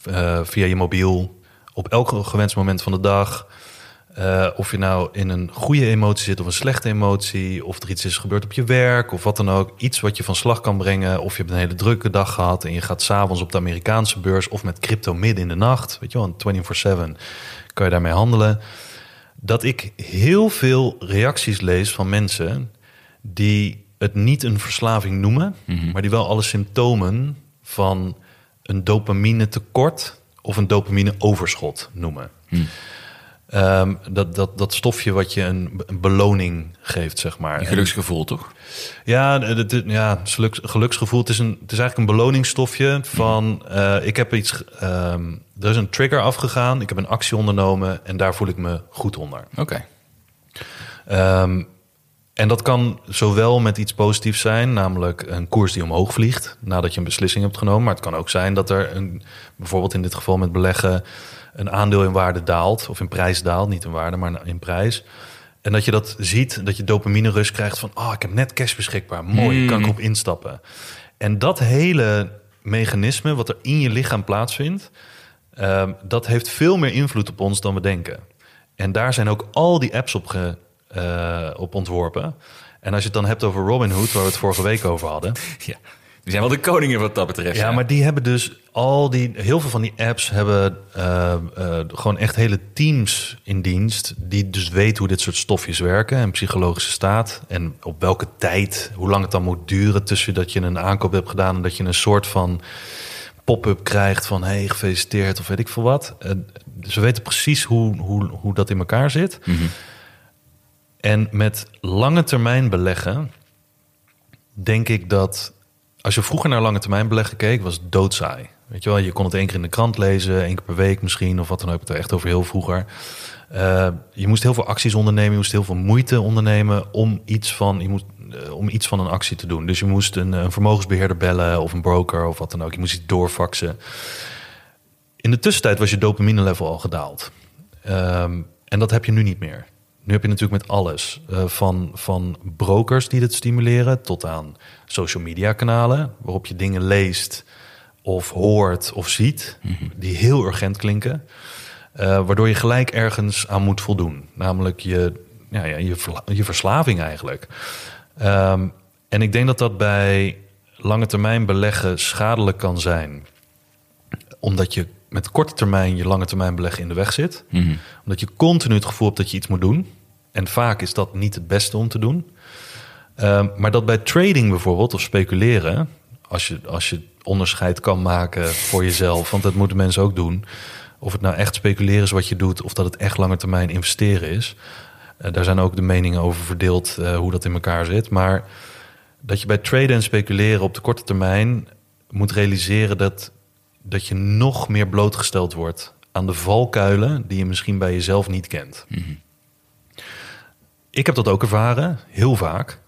eh, via je mobiel op elk gewenst moment van de dag. eh, of je nou in een goede emotie zit of een slechte emotie, of er iets is gebeurd op je werk of wat dan ook. Iets wat je van slag kan brengen. Of je hebt een hele drukke dag gehad en je gaat s'avonds op de Amerikaanse beurs of met crypto midden in de nacht. Weet je wel, 24-7 kan je daarmee handelen. Dat ik heel veel reacties lees van mensen die het niet een verslaving noemen, maar die wel alle symptomen van een dopamine tekort of een dopamine overschot noemen. Ehm, dat, dat, dat stofje wat je een, een beloning geeft, zeg maar. Een geluksgevoel, toch? Ja, het, ja geluks, geluksgevoel. Het is, een, het is eigenlijk een beloningsstofje van... eh, ik heb iets... ehm, er is een trigger afgegaan. Ik heb een actie ondernomen. En daar voel ik me goed onder. Oké. Ehm, en dat kan zowel met iets positiefs zijn, namelijk een koers die omhoog vliegt nadat je een beslissing hebt genomen. Maar het kan ook zijn dat er een, bijvoorbeeld in dit geval met beleggen, een aandeel in waarde daalt of in prijs daalt, niet in waarde, maar in prijs. En dat je dat ziet, dat je dopamine rust krijgt van, oh, ik heb net cash beschikbaar, mooi, kan ik op instappen. En dat hele mechanisme wat er in je lichaam plaatsvindt, ehm, dat heeft veel meer invloed op ons dan we denken. En daar zijn ook al die apps op, ge, eh, op ontworpen. En als je het dan hebt over Robinhood, waar we het vorige week over hadden. (laughs) Ja. Die zijn wel de koningen wat dat betreft. Ja, maar die hebben dus al die, heel veel van die apps hebben eh, eh, gewoon echt hele teams in dienst. Die dus weten hoe dit soort stofjes werken en psychologische staat. En op welke tijd, hoe lang het dan moet duren tussen dat je een aankoop hebt gedaan en dat je een soort van pop-up krijgt van hey, gefeliciteerd of weet ik veel wat. Ze weten precies hoe, hoe, hoe dat in elkaar zit. En met lange termijn beleggen, denk ik dat als je vroeger naar lange termijn beleggen keek, was het doodsaai. Weet je wel, je kon het één keer in de krant lezen, één keer per week misschien, of wat dan ook. Het echt over heel vroeger. Eh, je moest heel veel acties ondernemen, je moest heel veel moeite ondernemen om iets van, je moest, eh, om iets van een actie te doen. Dus je moest een, een vermogensbeheerder bellen of een broker of wat dan ook. Je moest iets doorfaxen. In de tussentijd was je dopamine level al gedaald. Ehm, en dat heb je nu niet meer. Nu heb je natuurlijk met alles. eh, van, van brokers die dit stimuleren tot aan social media kanalen. Waarop je dingen leest of hoort of ziet. Die heel urgent klinken. eh, waardoor je gelijk ergens aan moet voldoen. Namelijk je, ja, ja, je, je verslaving eigenlijk. Ehm, en ik denk dat dat bij lange termijn beleggen schadelijk kan zijn omdat je met korte termijn je lange termijn beleggen in de weg zit. Omdat je continu het gevoel hebt dat je iets moet doen. En vaak is dat niet het beste om te doen. Ehm, maar dat bij trading bijvoorbeeld, of speculeren, als je, als je onderscheid kan maken voor jezelf, want dat moeten mensen ook doen. Of het nou echt speculeren is wat je doet, of dat het echt lange termijn investeren is. Eh, daar zijn ook de meningen over verdeeld eh, hoe dat in elkaar zit. Maar dat je bij traden en speculeren op de korte termijn moet realiseren dat, dat je nog meer blootgesteld wordt aan de valkuilen die je misschien bij jezelf niet kent. Ik heb dat ook ervaren, heel vaak.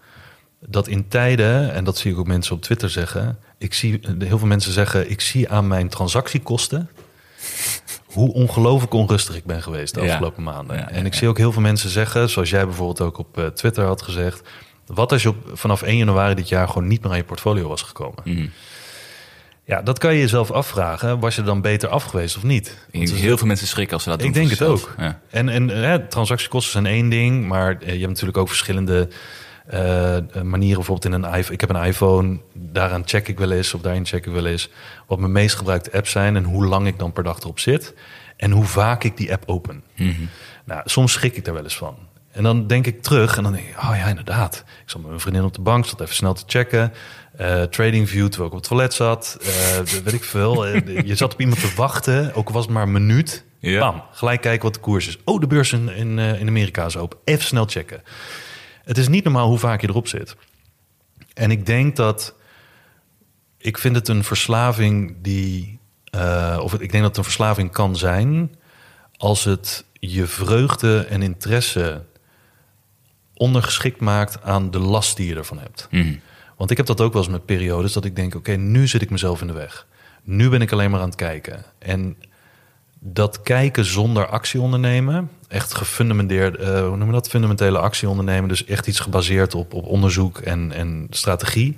Dat in tijden, en dat zie ik ook mensen op Twitter zeggen. Ik zie heel veel mensen zeggen: ik zie aan mijn transactiekosten hoe ongelooflijk onrustig ik ben geweest de Ja. afgelopen maanden. Ja, en ik zie ook heel veel mensen zeggen, zoals jij bijvoorbeeld ook op eh, Twitter had gezegd. Wat als je op, vanaf 1 januari dit jaar gewoon niet meer aan je portfolio was gekomen? Mhm. Ja, dat kan je jezelf afvragen. Was je dan beter af geweest of niet? Ik Want heel veel mensen schrikken als ze dat doen. ik denk het ook. Ja. En, en eh, transactiekosten zijn één ding, maar eh, je hebt natuurlijk ook verschillende eh, manieren. Bijvoorbeeld in een iPhone. Ik heb een iPhone, daaraan check ik wel eens, of daarin check ik wel eens wat mijn meest gebruikte apps zijn en hoe lang ik dan per dag erop zit en hoe vaak ik die app open. Nou, soms schrik ik daar wel eens van. En dan denk ik terug en dan denk ik, oh ja, inderdaad. Ik zat met mijn vriendin op de bank, zat even snel te checken. Eh TradingView, terwijl ik op het toilet zat. Eh, weet ik veel. Eh, je zat op iemand te wachten, ook al was het maar een minuut. Ja. Bam, gelijk kijken wat de koers is. Oh, de beurs in, in, in Amerika is open. Even snel checken. Het is niet normaal hoe vaak je erop zit. En ik denk dat... Ik vind het een verslaving die... of ik denk dat het een verslaving kan zijn als het je vreugde en interesse ondergeschikt maakt aan de last die je ervan hebt. Mhm. Want ik heb dat ook wel eens met periodes dat ik denk: oké, nu zit ik mezelf in de weg. Nu ben ik alleen maar aan het kijken. En dat kijken zonder actie ondernemen, echt gefundamenteerd, eh, hoe noem je dat? Fundamentele actie ondernemen, dus echt iets gebaseerd op, op onderzoek en, en strategie.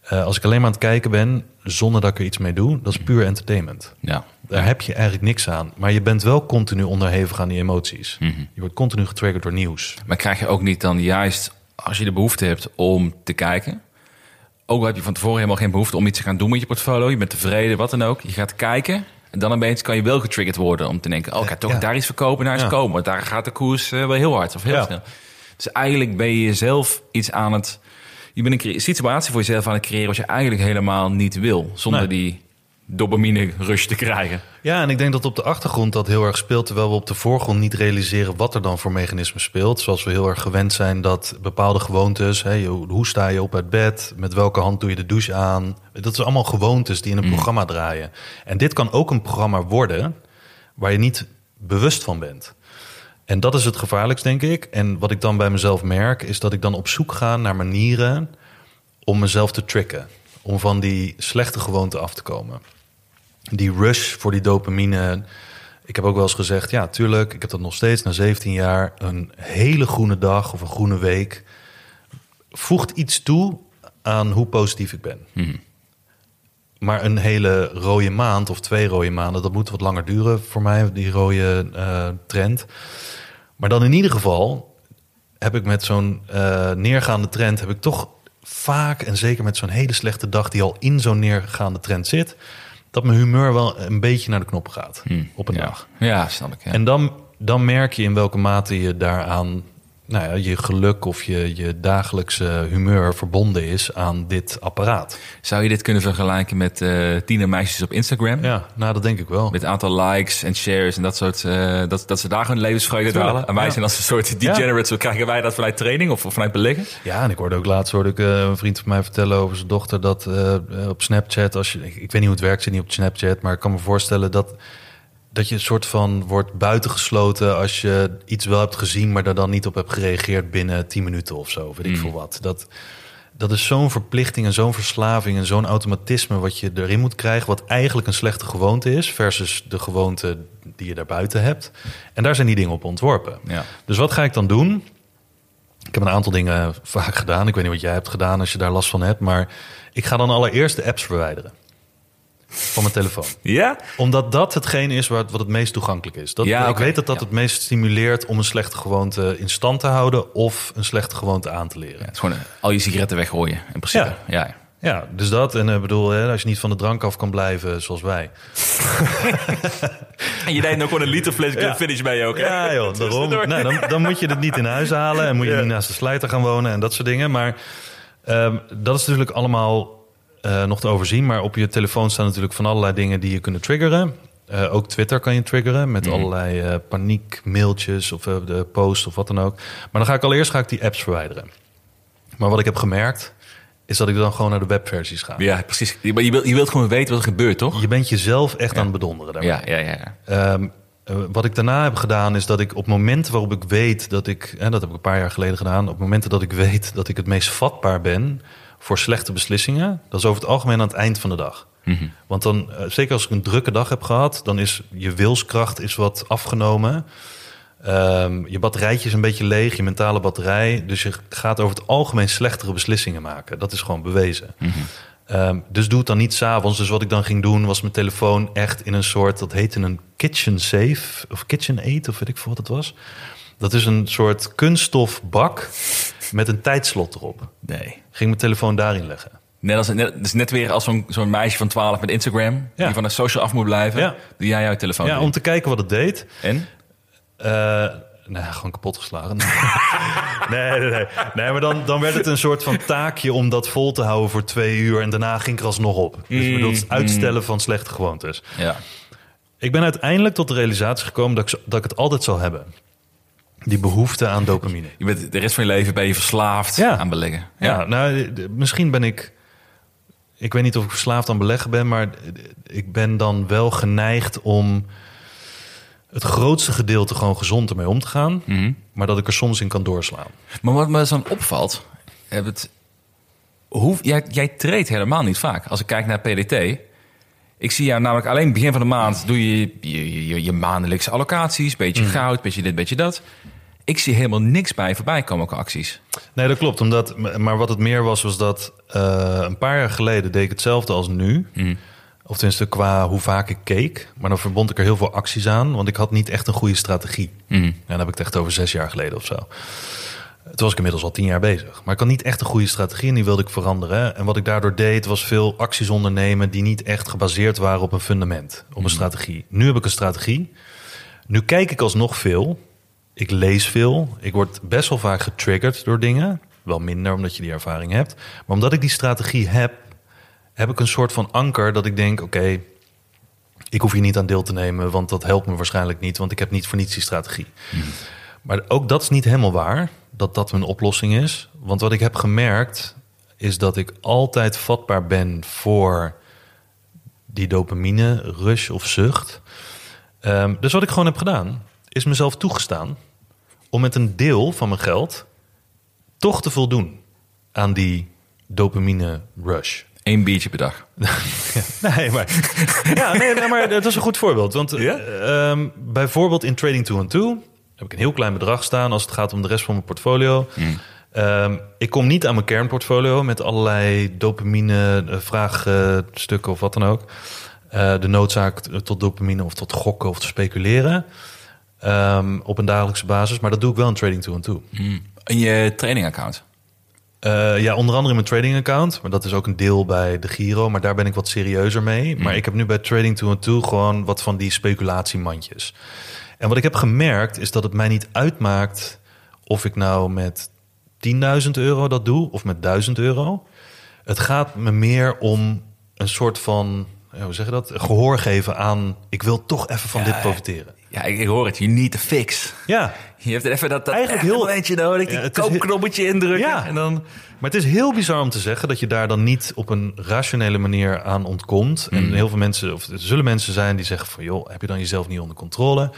Eh, als ik alleen maar aan het kijken ben, zonder dat ik er iets mee doe, dat is puur entertainment. Ja. Daar heb je eigenlijk niks aan. Maar je bent wel continu onderhevig aan die emoties. Mhm. Je wordt continu getriggerd door nieuws. Maar krijg je ook niet dan juist, als je de behoefte hebt om te kijken... ook al heb je van tevoren helemaal geen behoefte om iets te gaan doen met je portfolio... je bent tevreden, wat dan ook, je gaat kijken... en dan opeens kan je wel getriggerd worden om te denken... oh, ik ga toch Ja. daar iets verkopen, daar iets Ja. komen... want daar gaat de koers eh, wel heel hard of heel Ja. snel. Dus eigenlijk ben je zelf iets aan het... je bent een situatie voor jezelf aan het creëren... wat je eigenlijk helemaal niet wil, zonder Nee. die dopamine rush te krijgen. Ja, en ik denk dat op de achtergrond dat heel erg speelt, terwijl we op de voorgrond niet realiseren wat er dan voor mechanisme speelt. Zoals we heel erg gewend zijn dat bepaalde gewoontes, hè, hoe sta je op uit bed, met welke hand doe je de douche aan, dat zijn allemaal gewoontes die in een programma draaien. En dit kan ook een programma worden waar je niet bewust van bent. En dat is het gevaarlijkst, denk ik. En wat ik dan bij mezelf merk, is dat ik dan op zoek ga naar manieren om mezelf te tricken. Om van die slechte gewoonte af te komen die rush voor die dopamine. Ik heb ook wel eens gezegd, ja, tuurlijk, ik heb dat nog steeds na 17 jaar. Een hele groene dag of een groene week voegt iets toe aan hoe positief ik ben. Maar een hele rode maand of twee rode maanden, dat moet wat langer duren voor mij, die rode eh, trend. Maar dan in ieder geval heb ik met zo'n eh, neergaande trend, heb ik toch vaak, en zeker met zo'n hele slechte dag die al in zo'n neergaande trend zit, dat mijn humeur wel een beetje naar de knop gaat op een ja. dag. Ja, snap ik. Ja. En dan, dan merk je in welke mate je daaraan, nou ja, je geluk of je, je dagelijkse humeur verbonden is aan dit apparaat. Zou je dit kunnen vergelijken met eh tienermeisjes op Instagram? Ja, nou dat denk ik wel. Met aantal likes en shares en dat soort... eh, dat, dat ze daar hun levensvreugde halen. En wij ja. zijn als een soort degenerates. Zo krijgen wij dat vanuit training of vanuit beleggen? Ja, en ik hoorde ook laatst hoorde ik eh, een vriend van mij vertellen over zijn dochter dat op Snapchat, als je, ik, ik weet niet hoe het werkt, zit niet op Snapchat, maar ik kan me voorstellen dat, dat je een soort van wordt buitengesloten als je iets wel hebt gezien, maar daar dan niet op hebt gereageerd binnen 10 minuten of zo, weet ik veel wat. Dat, dat is zo'n verplichting en zo'n verslaving en zo'n automatisme wat je erin moet krijgen, wat eigenlijk een slechte gewoonte is, versus de gewoonte die je daarbuiten hebt. En daar zijn die dingen op ontworpen. Ja. Dus wat ga ik dan doen? Ik heb een aantal dingen vaak gedaan. Ik weet niet wat jij hebt gedaan als je daar last van hebt. Maar ik ga dan allereerst de apps verwijderen. Van mijn telefoon. Ja? Omdat dat hetgeen is wat, wat het meest toegankelijk is. Dat, Ja, ik weet dat dat Ja. het meest stimuleert om een slechte gewoonte in stand te houden. Of een slechte gewoonte aan te leren. Het is gewoon eh, al je sigaretten weggooien, in principe. Ja. Ja. dus dat. En ik bedoel, hè, als je niet van de drank af kan blijven, zoals wij. (laughs) En je deed ook gewoon een liter fles Ja. finish bij ook, hè? Ja, joh, (laughs) daarom. Dan, dan moet je het niet in huis halen en moet je niet naast de slijter gaan wonen en dat soort dingen. Maar ehm, dat is natuurlijk allemaal eh, nog te overzien. Maar op je telefoon staan natuurlijk van allerlei dingen die je kunnen triggeren. Eh, ook Twitter kan je triggeren met allerlei eh paniekmailtjes of de post of wat dan ook. Maar dan ga ik allereerst ga ik die apps verwijderen. Maar wat ik heb gemerkt, is dat ik dan gewoon naar de webversies ga. Ja, precies. Je, je, wilt, je wilt gewoon weten wat er gebeurt, toch? Je bent jezelf echt aan het bedonderen daarmee. Ja, ja, ja. Ehm, eh, wat ik daarna heb gedaan is dat ik op momenten waarop ik weet dat ik, en dat heb ik een paar jaar geleden gedaan, op momenten dat ik weet dat ik het meest vatbaar ben voor slechte beslissingen, dat is over het algemeen aan het eind van de dag. Want dan, eh, zeker als ik een drukke dag heb gehad, dan is je wilskracht is wat afgenomen. Ehm, je batterijtje is een beetje leeg, je mentale batterij. Dus je gaat over het algemeen slechtere beslissingen maken. Dat is gewoon bewezen. Ehm, dus doe het dan niet s'avonds. Dus wat ik dan ging doen, was mijn telefoon echt in een soort... dat heette een kitchen safe, of kitchen aid, of weet ik veel wat het was. Dat is een soort kunststofbak met een tijdslot erop. Nee. Ging mijn telefoon daarin leggen. Net als, net, is net weer als zo'n zo'n meisje van 12 met Instagram... Ja. die van de social af moet blijven. Ja. Doe jij jouw telefoon Ja, om te kijken wat het deed. En? Eh, nou, gewoon kapot geslagen. (laughs) nee, nee, nee. Nee, maar dan, dan werd het een soort van taakje om dat vol te houden voor twee uur. En daarna ging ik er alsnog op. Dus ik bedoel, het uitstellen van slechte gewoontes. Ja. Ik ben uiteindelijk tot de realisatie gekomen dat ik, dat ik het altijd zal hebben. Die behoefte aan dopamine. Je bent, de rest van je leven ben je verslaafd Ja. aan beleggen. Ja, nou, d- misschien ben ik... ik weet niet of ik verslaafd aan beleggen ben, maar ik ben dan wel geneigd om het grootste gedeelte gewoon gezond ermee om te gaan. Mhm. Maar dat ik er soms in kan doorslaan. Maar wat me dan opvalt, heb het, hoe, jij, jij treedt helemaal niet vaak. Als ik kijk naar PDT, ik zie jou namelijk alleen begin van de maand doe je je, je, je maandelijkse allocaties, beetje goud, beetje dit, beetje dat. Ik zie helemaal niks bij voorbij komen qua acties. Nee, dat klopt. Omdat, maar wat het meer was, was dat eh, een paar jaar geleden deed ik hetzelfde als nu. Of tenminste qua hoe vaak ik keek. Maar dan verbond ik er heel veel acties aan. Want ik had niet echt een goede strategie. En dan heb ik het echt over zes jaar geleden of zo. Toen was ik inmiddels al tien jaar bezig. Maar ik had niet echt een goede strategie en die wilde ik veranderen. En wat ik daardoor deed, was veel acties ondernemen... die niet echt gebaseerd waren op een fundament, op een strategie. Nu heb ik een strategie. Nu kijk ik alsnog veel. Ik lees veel. Ik word best wel vaak getriggerd door dingen. Wel minder, omdat je die ervaring hebt. Maar omdat ik die strategie heb, heb ik een soort van anker dat ik denk: oké, ik hoef hier niet aan deel te nemen, want dat helpt me waarschijnlijk niet, want ik heb niet voor niets die strategie. Maar ook dat is niet helemaal waar, dat dat mijn oplossing is. Want wat ik heb gemerkt, is dat ik altijd vatbaar ben voor die dopamine, rush of zucht. Ehm, dus wat ik gewoon heb gedaan, is mezelf toegestaan om met een deel van mijn geld toch te voldoen aan die dopamine rush. Eén biertje per dag. (laughs) Nee, maar, ja, nee, nee, maar dat is een goed voorbeeld. Want Ja? eh, ehm, bijvoorbeeld in Trading 2 2 heb ik een heel klein bedrag staan als het gaat om de rest van mijn portfolio. Ehm, ik kom niet aan mijn kernportfolio met allerlei dopamine eh, vraagstukken of wat dan ook. Eh, de noodzaak tot dopamine of tot gokken of te speculeren. Ehm, op een dagelijkse basis. Maar dat doe ik wel in Trading 2 2 In je trainingaccount. Eh, ja, onder andere in mijn trading account. Maar dat is ook een deel bij de Giro. Maar daar ben ik wat serieuzer mee. Maar ik heb nu bij Trading 2 2 gewoon wat van die speculatiemandjes. En wat ik heb gemerkt is dat het mij niet uitmaakt of ik nou met 10.000 euro dat doe of met 1000 euro. Het gaat me meer om een soort van, ja, hoe zeg je dat? Gehoor geven aan, ik wil toch even van dit profiteren. Ja, ik, ik hoor het. You need a fix. Ja, Je hebt even dat, dat Eigenlijk heel- momentje nodig. Die Ja, koopknoppetje indrukken. Ja. En dan... Maar het is heel bizar om te zeggen dat je daar dan niet op een rationele manier aan ontkomt. En heel veel mensen, of er zullen mensen zijn die zeggen van joh, heb je dan jezelf niet onder controle?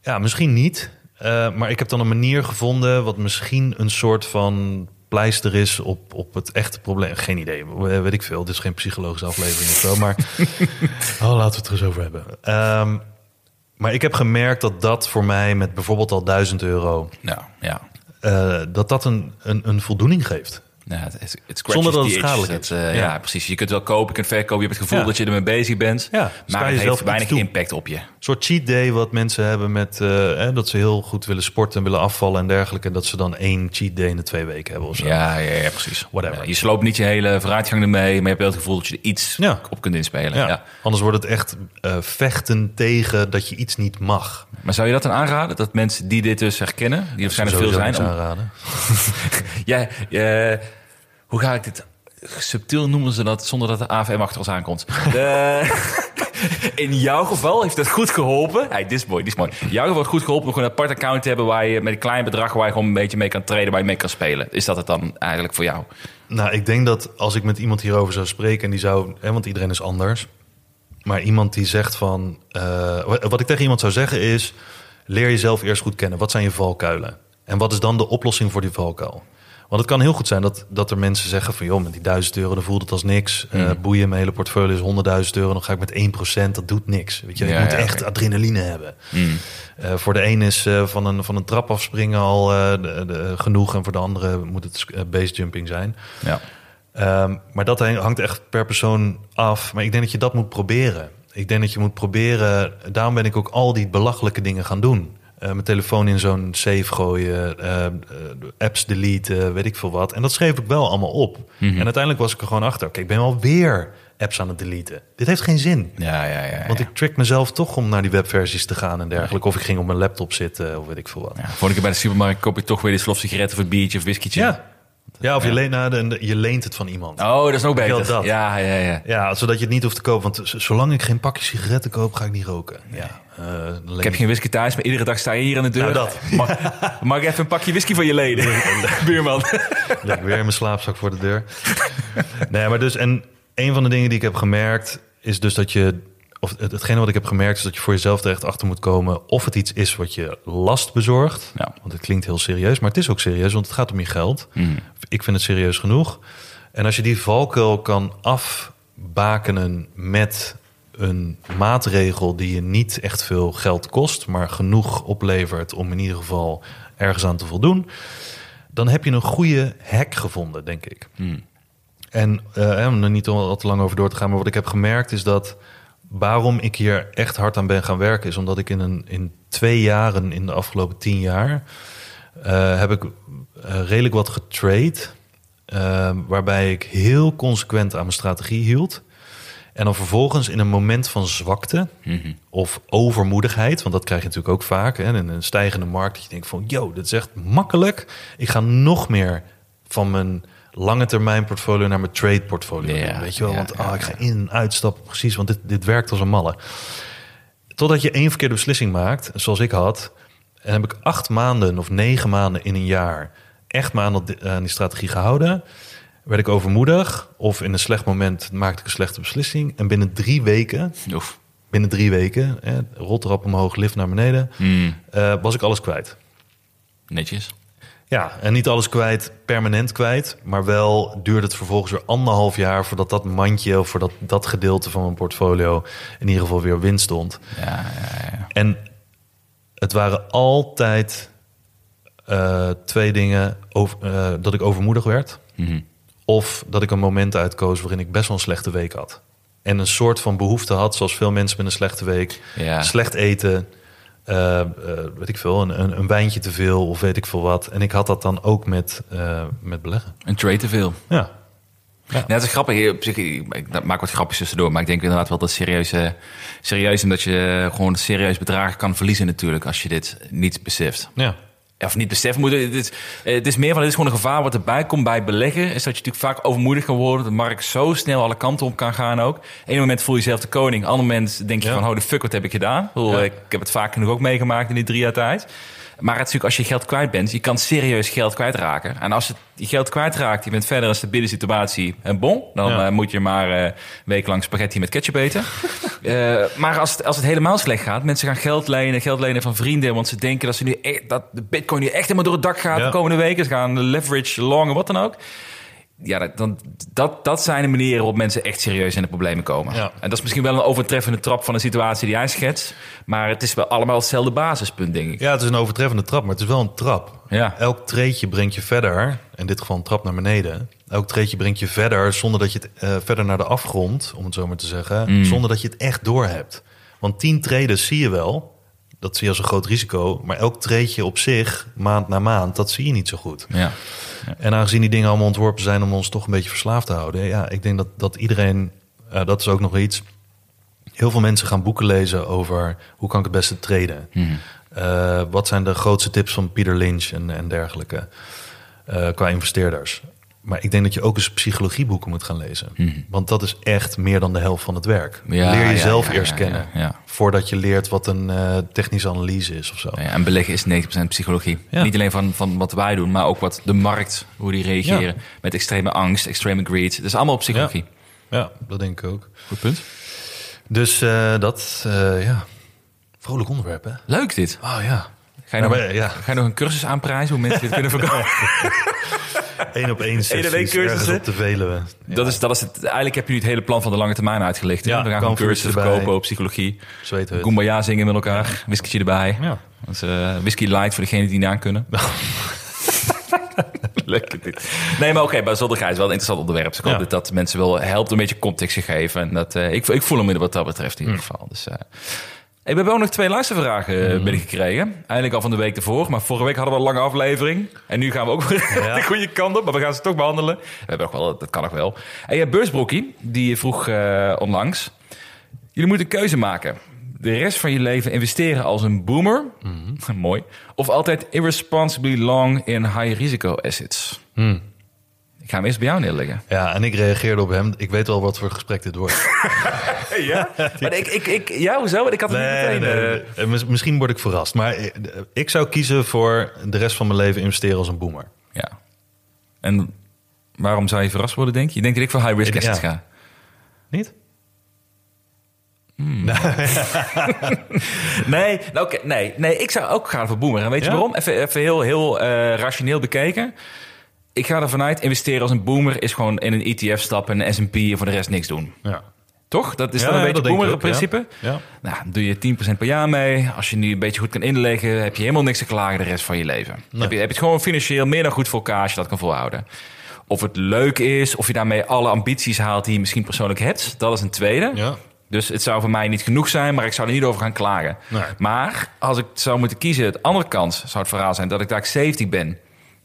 Ja, misschien niet. Eh, maar ik heb dan een manier gevonden wat misschien een soort van pleister is op, op het echte probleem. Geen idee, we- weet ik veel. Dit is geen psychologische aflevering of zo. Maar (laughs) oh, laten we het er eens over hebben. Ehm, maar ik heb gemerkt dat dat voor mij met bijvoorbeeld al 1000 euro... Nou, ja. eh, dat dat een, een, een voldoening geeft. Ja, het, het, het Zonder dat het schadelijk Dat, is. eh, Ja. ja. precies. Je kunt wel kopen, je kunt verkopen. Je hebt het gevoel Ja. dat je ermee bezig bent. Ja, maar het jezelf heeft weinig impact op je. Een soort cheat day wat mensen hebben met eh, hè, dat ze heel goed willen sporten en willen afvallen en dergelijke. En dat ze dan één cheat day in de twee weken hebben of zo. Ja, ja, ja, precies. Whatever. Je sloopt niet je hele vooruitgang ermee, maar je hebt wel het gevoel dat je er iets Ja. op kunt inspelen. Anders wordt het echt eh, vechten tegen dat je iets niet mag. Maar zou je dat dan aanraden? Dat mensen die dit dus herkennen, die waarschijnlijk veel zijn... Om, aanraden. (laughs) ja, eh, hoe ga ik dit... Subtiel noemen ze dat zonder dat de AVM achter ons aankomt. De- (laughs) in jouw geval heeft het goed geholpen. Hey, dit is mooi, dit is mooi. In jouw geval goed geholpen om gewoon een apart account te hebben... waar je met een klein bedrag waar je gewoon een beetje mee kan traden... waar je mee kan spelen. Is dat het dan eigenlijk voor jou? Nou, ik denk dat als ik met iemand hierover zou spreken en die zou, hè, want iedereen is anders, maar iemand die zegt van, eh, wat ik tegen iemand zou zeggen is, leer jezelf eerst goed kennen. Wat zijn je valkuilen? En wat is dan de oplossing voor die valkuil? Want het kan heel goed zijn dat, dat er mensen zeggen van... joh, met die 1000 euro, dan voelt het als niks. Eh, boeien, mijn hele portfolio is 100.000 euro. Dan ga ik met 1%, dat doet niks. Weet je, je Ja, moet ja, echt adrenaline hebben. Eh, voor de een is eh, van, een, van een trap afspringen al de, de- genoeg... en voor de andere moet het uh, basejumping zijn. Ja. Ehm, maar dat hangt echt per persoon af. Maar ik denk dat je dat moet proberen. Ik denk dat je moet proberen... Daarom ben ik ook al die belachelijke dingen gaan doen. Eh, mijn telefoon in zo'n safe gooien, eh, eh, apps deleten, weet ik veel wat. En dat schreef ik wel allemaal op. En uiteindelijk was ik er gewoon achter. Oké, ik ben wel weer apps aan het deleten. Dit heeft geen zin. Ja, ja, ja. Want ik trick mezelf toch om naar die webversies te gaan en dergelijke. Of ik ging op mijn laptop zitten, of weet ik veel wat. Ja, vorige keer bij de supermarkt koop ik toch weer die slof sigaretten of een biertje of whiskytje. Ja, ja of je, leent, nou, de- je leent het van iemand. Oh, dat is ook beter. dat? Ja, ja, ja. Ja, zodat je het niet hoeft te kopen. Want zolang ik geen pakje sigaretten koop, ga ik niet roken. Ja. eh, Ik heb geen whisky thuis, maar iedere dag sta je hier aan de deur. Nou, dat. (laughs) Mag, mag ik even een pakje whisky van je leden? (laughs) (laughs) Buurman. leg ik weer in mijn slaapzak voor de deur. nee, maar dus... En een van de dingen die ik heb gemerkt is dus dat je, of het, hetgene wat ik heb gemerkt is dat je voor jezelf er echt achter moet komen of het iets is wat je last bezorgt. Ja. Want het klinkt heel serieus, maar het is ook serieus, want het gaat om je geld. Mhm. Ik vind het serieus genoeg. En als je die valkuil kan afbakenen met een maatregel die je niet echt veel geld kost, maar genoeg oplevert om in ieder geval ergens aan te voldoen, dan heb je een goede hack gevonden, denk ik. Hmm. En eh, om er niet al te lang over door te gaan, maar wat ik heb gemerkt is dat waarom ik hier echt hard aan ben gaan werken, is omdat ik in, een, in twee jaren, in de afgelopen tien jaar, eh, heb ik eh, redelijk wat getrade. eh, waarbij ik heel consequent aan mijn strategie hield. En dan vervolgens in een moment van zwakte Mhm. of overmoedigheid, want dat krijg je natuurlijk ook vaak hè, in een stijgende markt, dat je denkt van, yo, dit is echt makkelijk. Ik ga nog meer van mijn lange termijn portfolio naar mijn trade portfolio. Ja, weet je wel, ja, want ja, ah, ik ga in en uitstappen, precies, want dit, dit werkt als een malle. Totdat je één verkeerde beslissing maakt, zoals ik had, en heb ik acht maanden of negen maanden in een jaar echt maar aan, dat, aan die strategie gehouden. Werd ik overmoedig of in een slecht moment maakte ik een slechte beslissing. En binnen drie weken Oef. binnen drie weken, hè, roltrap omhoog, lift naar beneden, Hmm. eh, was ik alles kwijt. Netjes. Ja, en niet alles kwijt, permanent kwijt, maar wel duurde het vervolgens weer anderhalf jaar voordat dat mandje of voordat dat gedeelte van mijn portfolio in ieder geval weer winst stond. Ja, ja, ja. En het waren altijd eh, twee dingen over, eh, dat ik overmoedig werd. Mhm. Of dat ik een moment uitkoos waarin ik best wel een slechte week had. En een soort van behoefte had, zoals veel mensen met een slechte week. Slecht eten, eh, eh, weet ik veel, een, een, een wijntje te veel of weet ik veel wat. En ik had dat dan ook met, eh, met beleggen. Een trade te veel. Ja, Ja, het is grappig. Hier, op zich, ik maak wat grapjes tussendoor. Maar ik denk inderdaad wel dat serieus, serieus omdat je gewoon serieus bedragen kan verliezen natuurlijk als je dit niet beseft. ja. Of niet beseft moet. Het is, het is meer van, het is gewoon een gevaar wat erbij komt bij beleggen. Is dat je natuurlijk vaak overmoedig kan worden. De markt zo snel alle kanten op kan gaan ook. Eén moment voel je jezelf de koning. Ander moment denk je Ja. van, holy fuck, wat heb ik gedaan? Ik, bedoel, Ja. ik heb het vaak genoeg ook meegemaakt in die drie jaar tijd. Maar het is natuurlijk als je geld kwijt bent, je kan serieus geld kwijtraken. En als je je geld kwijtraakt, je bent verder een stabiele situatie en bon, dan Ja. eh, moet je maar een week lang spaghetti met ketchup eten. (laughs) Eh, maar als het, als het helemaal slecht gaat, mensen gaan geld lenen, geld lenen van vrienden, want ze denken dat, ze nu echt, dat de bitcoin nu echt helemaal door het dak gaat Ja. de komende weken. Ze gaan leverage, long en wat dan ook. Ja, dat, dan, dat, dat zijn de manieren waarop mensen echt serieus in de problemen komen. Ja. En dat is misschien wel een overtreffende trap van de situatie die jij schetst. Maar het is wel allemaal hetzelfde basispunt, denk ik. ja, het is een overtreffende trap, maar het is wel een trap. Ja. Elk treetje brengt je verder, in dit geval een trap naar beneden. Elk treetje brengt je verder zonder dat je het eh, verder naar de afgrond, om het zo maar te zeggen, Mm. zonder dat je het echt doorhebt. Want tien treden zie je wel, dat zie je als een groot risico, maar elk treetje op zich, maand na maand, dat zie je niet zo goed. Ja. En aangezien die dingen allemaal ontworpen zijn om ons toch een beetje verslaafd te houden, ja, ik denk dat, dat iedereen, eh, dat is ook nog iets. Heel veel mensen gaan boeken lezen over hoe kan ik het beste treden. Mhm. Eh, wat zijn de grootste tips van Peter Lynch en, en dergelijke eh, qua investeerders? Maar ik denk dat je ook eens psychologieboeken moet gaan lezen. Want dat is echt meer dan de helft van het werk. Mhm. Ja, Leer jezelf ja, eerst kennen. Voordat je leert wat een eh, technische analyse is of zo. Ja, en beleggen is 90% psychologie. Niet alleen van, van wat wij doen, maar ook wat de markt, hoe die reageren. Met extreme angst, extreme greed. Dat is allemaal psychologie. Ja, dat denk ik ook. Goed punt. Dus eh, dat, eh, ja. Vrolijk onderwerp, hè? Leuk dit. Oh ja. Ga je, nog, maar, ja. ga je nog een cursus aanprijzen hoe mensen dit kunnen (laughs) verkopen? (laughs) Eén op één Eén op één sessies cursussen. ergens op de Veluwe. Dat is, dat is het, eigenlijk heb je nu het hele plan van de lange termijn uitgelicht. Ja, We gaan gewoon voor cursussen verkopen op psychologie. Kumbaya zingen met elkaar. Whiskytje erbij. Ja. Dat is eh, whisky light voor degenen die niet aan kunnen. (laughs) Lekker dit. Nee, maar oké, maar zonder is wel een interessant onderwerp. Dus ik hoop Ja. dat dat mensen wel helpt een beetje context te geven. En dat, eh, ik, ik voel hem in wat dat betreft in Hm. ieder geval. Dus, eh, we hebben ook nog twee luistervragen Hm. uh, binnengekregen. Eigenlijk al van de week ervoor. Maar vorige week hadden we een lange aflevering. En nu gaan we ook (laughs) weer Ja. de goede kant op. Maar we gaan ze toch behandelen. We hebben ook wel, dat kan nog wel. En ja, Beursbroekie, die vroeg eh, onlangs. Jullie moeten keuze maken. De rest van je leven investeren als een boomer. (laughs) Mooi. Of altijd irresponsibly long in high risico assets. Hmm. Ik ga hem eerst bij jou neerleggen. Ja, en ik reageerde op hem. Ik weet wel wat voor gesprek dit wordt. (laughs) Ja? maar ik, ik, ik, ja, hoezo? Want Ik had het niet meteen... nee, eh, nee. Misschien word ik verrast. Maar eh, ik zou kiezen voor de rest van mijn leven investeren als een boomer. ja. En waarom zou je verrast worden, denk je? Je denkt dat ik voor high risk Ik- assets ja. ga? Niet? (laughs) Nee, nou, oké, nee, nee, ik zou ook gaan voor boomer. En weet je waarom? Even, even heel, heel eh, rationeel bekeken. Ik ga ervan uit, investeren als een boomer is gewoon in een ETF stappen, een S&P en voor de rest niks doen. Ja. Toch? Dat is Ja, dan een ja, beetje boomer principe. Ja. Nou, doe je 10% per jaar mee. Als je nu een beetje goed kan inleggen, heb je helemaal niks te klagen de rest van je leven. Heb, je, heb je het gewoon financieel meer dan goed voor elkaar als je dat kan volhouden. Of het leuk is, of je daarmee alle ambities haalt die je misschien persoonlijk hebt, dat is een tweede. Ja. Dus het zou voor mij niet genoeg zijn, maar ik zou er niet over gaan klagen. Nee. Maar als ik zou moeten kiezen, de andere kant zou het verhaal zijn dat ik daar 70 ben.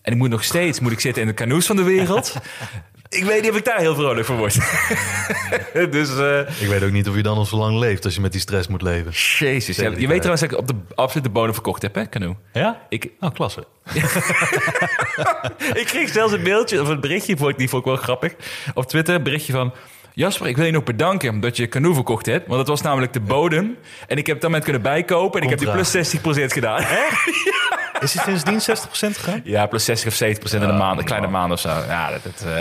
En ik moet nog steeds moet ik zitten in de canoes van de wereld. (laughs) ik weet niet of ik daar heel vrolijk van word. (laughs) dus, eh Ik weet ook niet of je dan nog zo lang leeft als je met die stress moet leven. jezus. Ja, je weet trouwens dat ik op de absolute bodem verkocht heb, hè, canoe. Ja? Ik, Oh, klasse. (laughs) ik kreeg zelfs een mailtje of een berichtje, vond ik, die vond ik wel grappig. Op Twitter een berichtje van... Jasper, ik wil je nog bedanken dat je canoe verkocht hebt. Want het was namelijk de bodem. En ik heb het dan met kunnen bijkopen. En ik heb die plus 60% gedaan. Is het sindsdien 60% gegaan? Ja, plus 60 of 70% in een maand. Een kleine maand of zo. Ja, dat, dat, eh,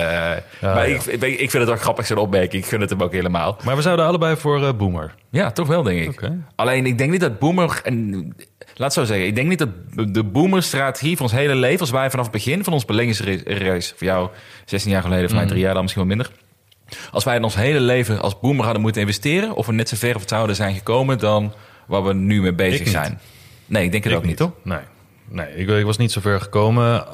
maar ja. Ik, ik, ik vind het wel grappig zo'n opmerking. Ik gun het hem ook helemaal. Maar we zouden allebei voor eh, Boomer. Ja, toch wel, denk ik. Alleen, ik denk niet dat boomer... En, laat zo zeggen. Ik denk niet dat de boomer-strategie van ons hele leven... als wij vanaf het begin van ons beleggingsreis... voor jou 16 jaar geleden, voor mij drie jaar dan misschien wel minder... Als wij in ons hele leven als boomer hadden moeten investeren... of we net zo ver of het zouden zijn gekomen... dan waar we nu mee bezig zijn. Nee, ik denk het Ik ook niet, toch? Nee. Nee, ik, ik was niet zo ver gekomen.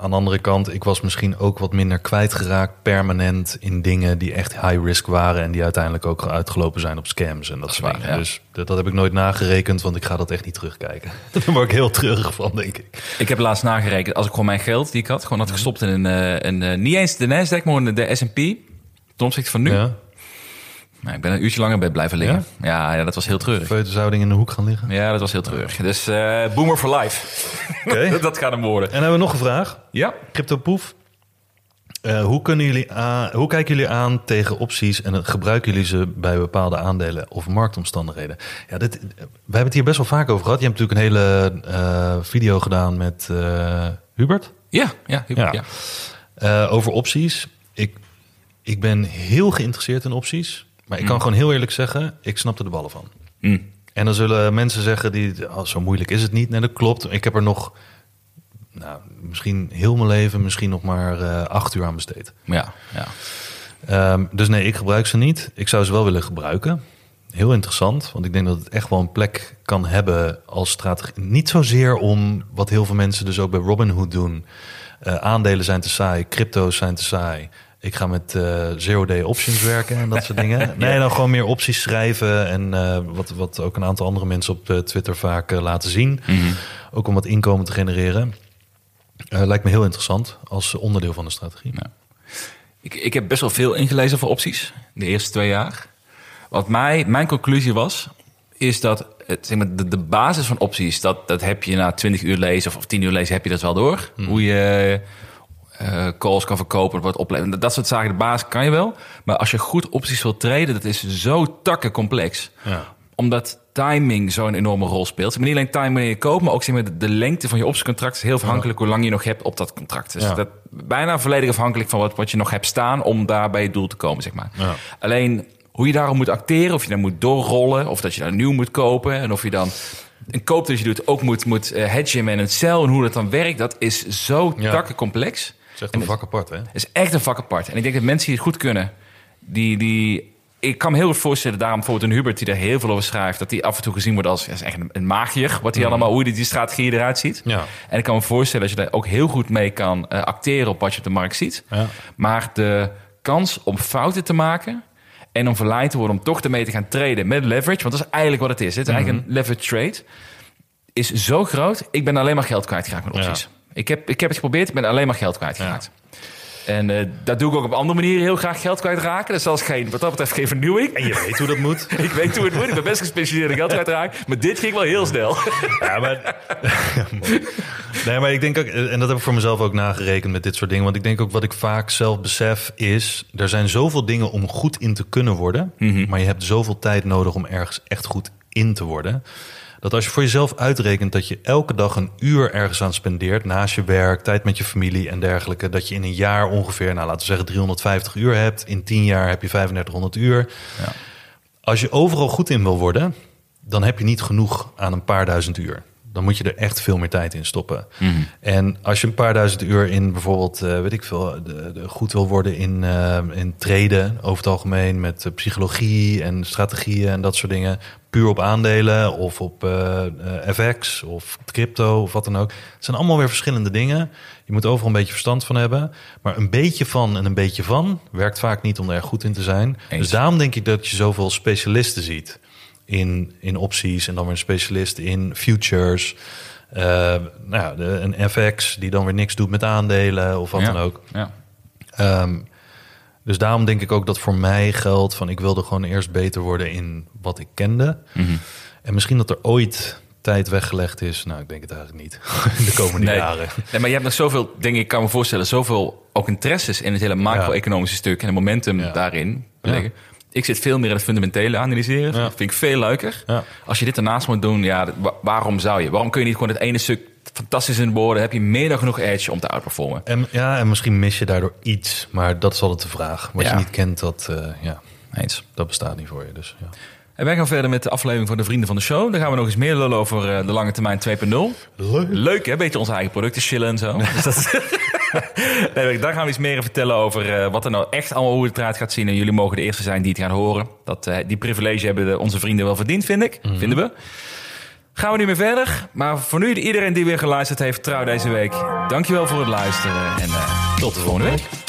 Aan de andere kant, ik was misschien ook wat minder kwijtgeraakt permanent in dingen die echt high risk waren en die uiteindelijk ook uitgelopen zijn op scams en dat, soort dingen. ja. Dus dat, dat heb ik nooit nagerekend, want ik ga dat echt niet terugkijken. (laughs) Daar word ik heel treurig van, denk ik. Ik heb laatst nagerekend, als ik gewoon mijn geld die ik had, gewoon had gestopt in een, eh, een eh, niet eens de Nasdaq, maar de S&P, ten opzichte van nu. Ja. Nou, ik ben een uurtje langer bij blijven liggen. Ja, ja, dat was heel treurig. Feutushouding in de hoek gaan liggen. Ja, dat was heel treurig. Dus eh, boomer for life. Oké. (laughs) dat gaat hem worden. En hebben we nog een vraag. Ja. Crypto Poef. Eh, hoe, kunnen jullie aan, hoe kijken jullie aan tegen opties en gebruiken jullie ze bij bepaalde aandelen of marktomstandigheden? Ja, dit, we hebben het hier best wel vaak over gehad. Je hebt natuurlijk een hele eh, video gedaan met eh, Hubert Ja, ja, Ja. ja. eh, over opties. Ik, ik ben heel geïnteresseerd in opties, maar ik kan gewoon heel eerlijk zeggen, ik snap er de ballen van. Hm. En dan zullen mensen zeggen, die, oh, zo moeilijk is het niet. Nee, dat klopt. Ik heb er nog, nou, misschien heel mijn leven, misschien nog maar eh, acht uur aan besteed. Ja, ja. Ehm, dus nee, ik gebruik ze niet. Ik zou ze wel willen gebruiken. Heel interessant, want ik denk dat het echt wel een plek kan hebben als strategie. Niet zozeer om wat heel veel mensen dus ook bij Robinhood doen. Eh, aandelen zijn te saai, crypto's zijn te saai. Ik ga met eh, zero-day options werken en dat soort dingen. (laughs) Nee, dan gewoon meer opties schrijven. En eh, wat, wat ook een aantal andere mensen op eh, Twitter vaak laten zien. Ook om wat inkomen te genereren. Lijkt me heel interessant als onderdeel van de strategie. Ja. Ik, ik heb best wel veel ingelezen voor opties de eerste twee jaar. Wat mij, mijn conclusie was, is dat het, zeg maar, de, de basis van opties, dat, dat heb je na 20 uur lezen of, of 10 uur lezen, heb je dat wel door. Hoe je eh, calls kan verkopen, wat opleveren. Dat soort zaken, de basis kan je wel. Maar als je goed opties wilt treden, dat is zo takken complex. Ja. Omdat timing zo'n enorme rol speelt. Maar niet alleen timing wanneer je koopt, maar ook zeg maar, de, de lengte van je optiecontract is heel afhankelijk hoe lang je nog hebt op dat contract. Dus Ja. dat bijna volledig afhankelijk van wat, wat je nog hebt staan om daar bij je doel te komen, zeg maar. Ja. Alleen hoe je daarom moet acteren, of je dan moet doorrollen, of dat je daar nieuw moet kopen en of je dan een koop dat je doet ook moet, moet eh, hedgen met een cel en hoe dat dan werkt, dat is zo Ja. takken complex. Het is echt een vak apart, hè? Het is echt een vak apart. En ik denk dat mensen die het goed kunnen, die, die ik kan me heel goed voorstellen, daarom bijvoorbeeld een Hubert die er heel veel over schrijft, dat die af en toe gezien wordt als ja, is echt een, magier, wat hij allemaal, hoe die, die strategie eruit ziet. Ja. En ik kan me voorstellen dat je daar ook heel goed mee kan eh, acteren op wat je op de markt ziet. Ja. Maar de kans om fouten te maken en om verleid te worden om toch ermee te gaan traden met leverage, want dat is eigenlijk wat het is. Het is eigenlijk een leverage trade. Is zo groot. Ik ben alleen maar geld kwijtgeraakt met opties. Ik, heb, ik heb het geprobeerd, ik ben alleen maar geld kwijtgeraakt. En eh, dat doe ik ook op andere manieren heel graag geld kwijtraken. Dus dat is geen, wat dat betreft geen vernieuwing. En je weet hoe dat moet. (laughs) Ik weet hoe het moet. Ik ben best gespecialiseerd in geld kwijtraken. Maar dit ging wel heel snel. Ja, maar... (laughs) nee, maar ik denk ook... En dat heb ik voor mezelf ook nagerekend met dit soort dingen. Want ik denk ook wat ik vaak zelf besef is... Er zijn zoveel dingen om goed in te kunnen worden. Maar je hebt zoveel tijd nodig om ergens echt goed in te worden. Dat als je voor jezelf uitrekent dat je elke dag een uur ergens aan spendeert, naast je werk, tijd met je familie en dergelijke, dat je in een jaar ongeveer, nou laten we zeggen 350 uur hebt. In 10 jaar heb je 3500 uur. Ja. Als je overal goed in wil worden, dan heb je niet genoeg aan een paar duizend uur. Dan moet je er echt veel meer tijd in stoppen. Mhm. En als je een paar duizend uur in bijvoorbeeld, eh, weet ik veel, de, de goed wil worden in, eh, in treden, over het algemeen met eh, psychologie en strategieën en dat soort dingen, puur op aandelen of op eh, FX of crypto of wat dan ook. Het zijn allemaal weer verschillende dingen. Je moet overal een beetje verstand van hebben. Maar een beetje van en een beetje van werkt vaak niet om er goed in te zijn. Eens. Dus daarom denk ik dat je zoveel specialisten ziet in, in opties en dan weer een specialist in futures. Eh, nou ja, de, een FX die dan weer niks doet met aandelen of wat Ja. dan ook. Ja. Ehm, dus daarom denk ik ook dat voor mij geldt van ik wilde gewoon eerst beter worden in wat ik kende. Mhm. En misschien dat er ooit tijd weggelegd is. Nou, ik denk het eigenlijk niet. (laughs) In de komende Nee. jaren. Nee, maar je hebt nog zoveel, denk ik, kan me voorstellen, zoveel ook interesses in het hele macro-economische stuk en het momentum daarin Ja. liggen. Ik zit veel meer in het fundamentele analyseren. Ja. Dat vind ik veel leuker. Ja. Als je dit ernaast moet doen, ja, wa- waarom zou je? Waarom kun je niet gewoon het ene stuk fantastisch in woorden? Heb je meer dan genoeg edge om te outperformen? En, ja, en misschien mis je daardoor iets. Maar dat is altijd de vraag. Wat Ja. je niet kent, dat, eh, ja, Eens. dat bestaat niet voor je. Dus, ja. En wij gaan verder met de aflevering van de Vrienden van de Show. Dan gaan we nog eens meer lullen over eh, de lange termijn 2.0. Leuk. Leuk hè, beetje onze eigen producten chillen en zo. (laughs) Dus dat... (laughs) nee, daar gaan we iets meer vertellen over eh, wat er nou echt allemaal hoe het eruit gaat zien. En jullie mogen de eerste zijn die het gaan horen. Dat, eh, die privilege hebben de, onze vrienden wel verdiend, vind ik. Vinden we. Gaan we nu weer verder. Maar voor nu, iedereen die weer geluisterd heeft, trouw deze week. Dankjewel voor het luisteren. En tot de volgende week.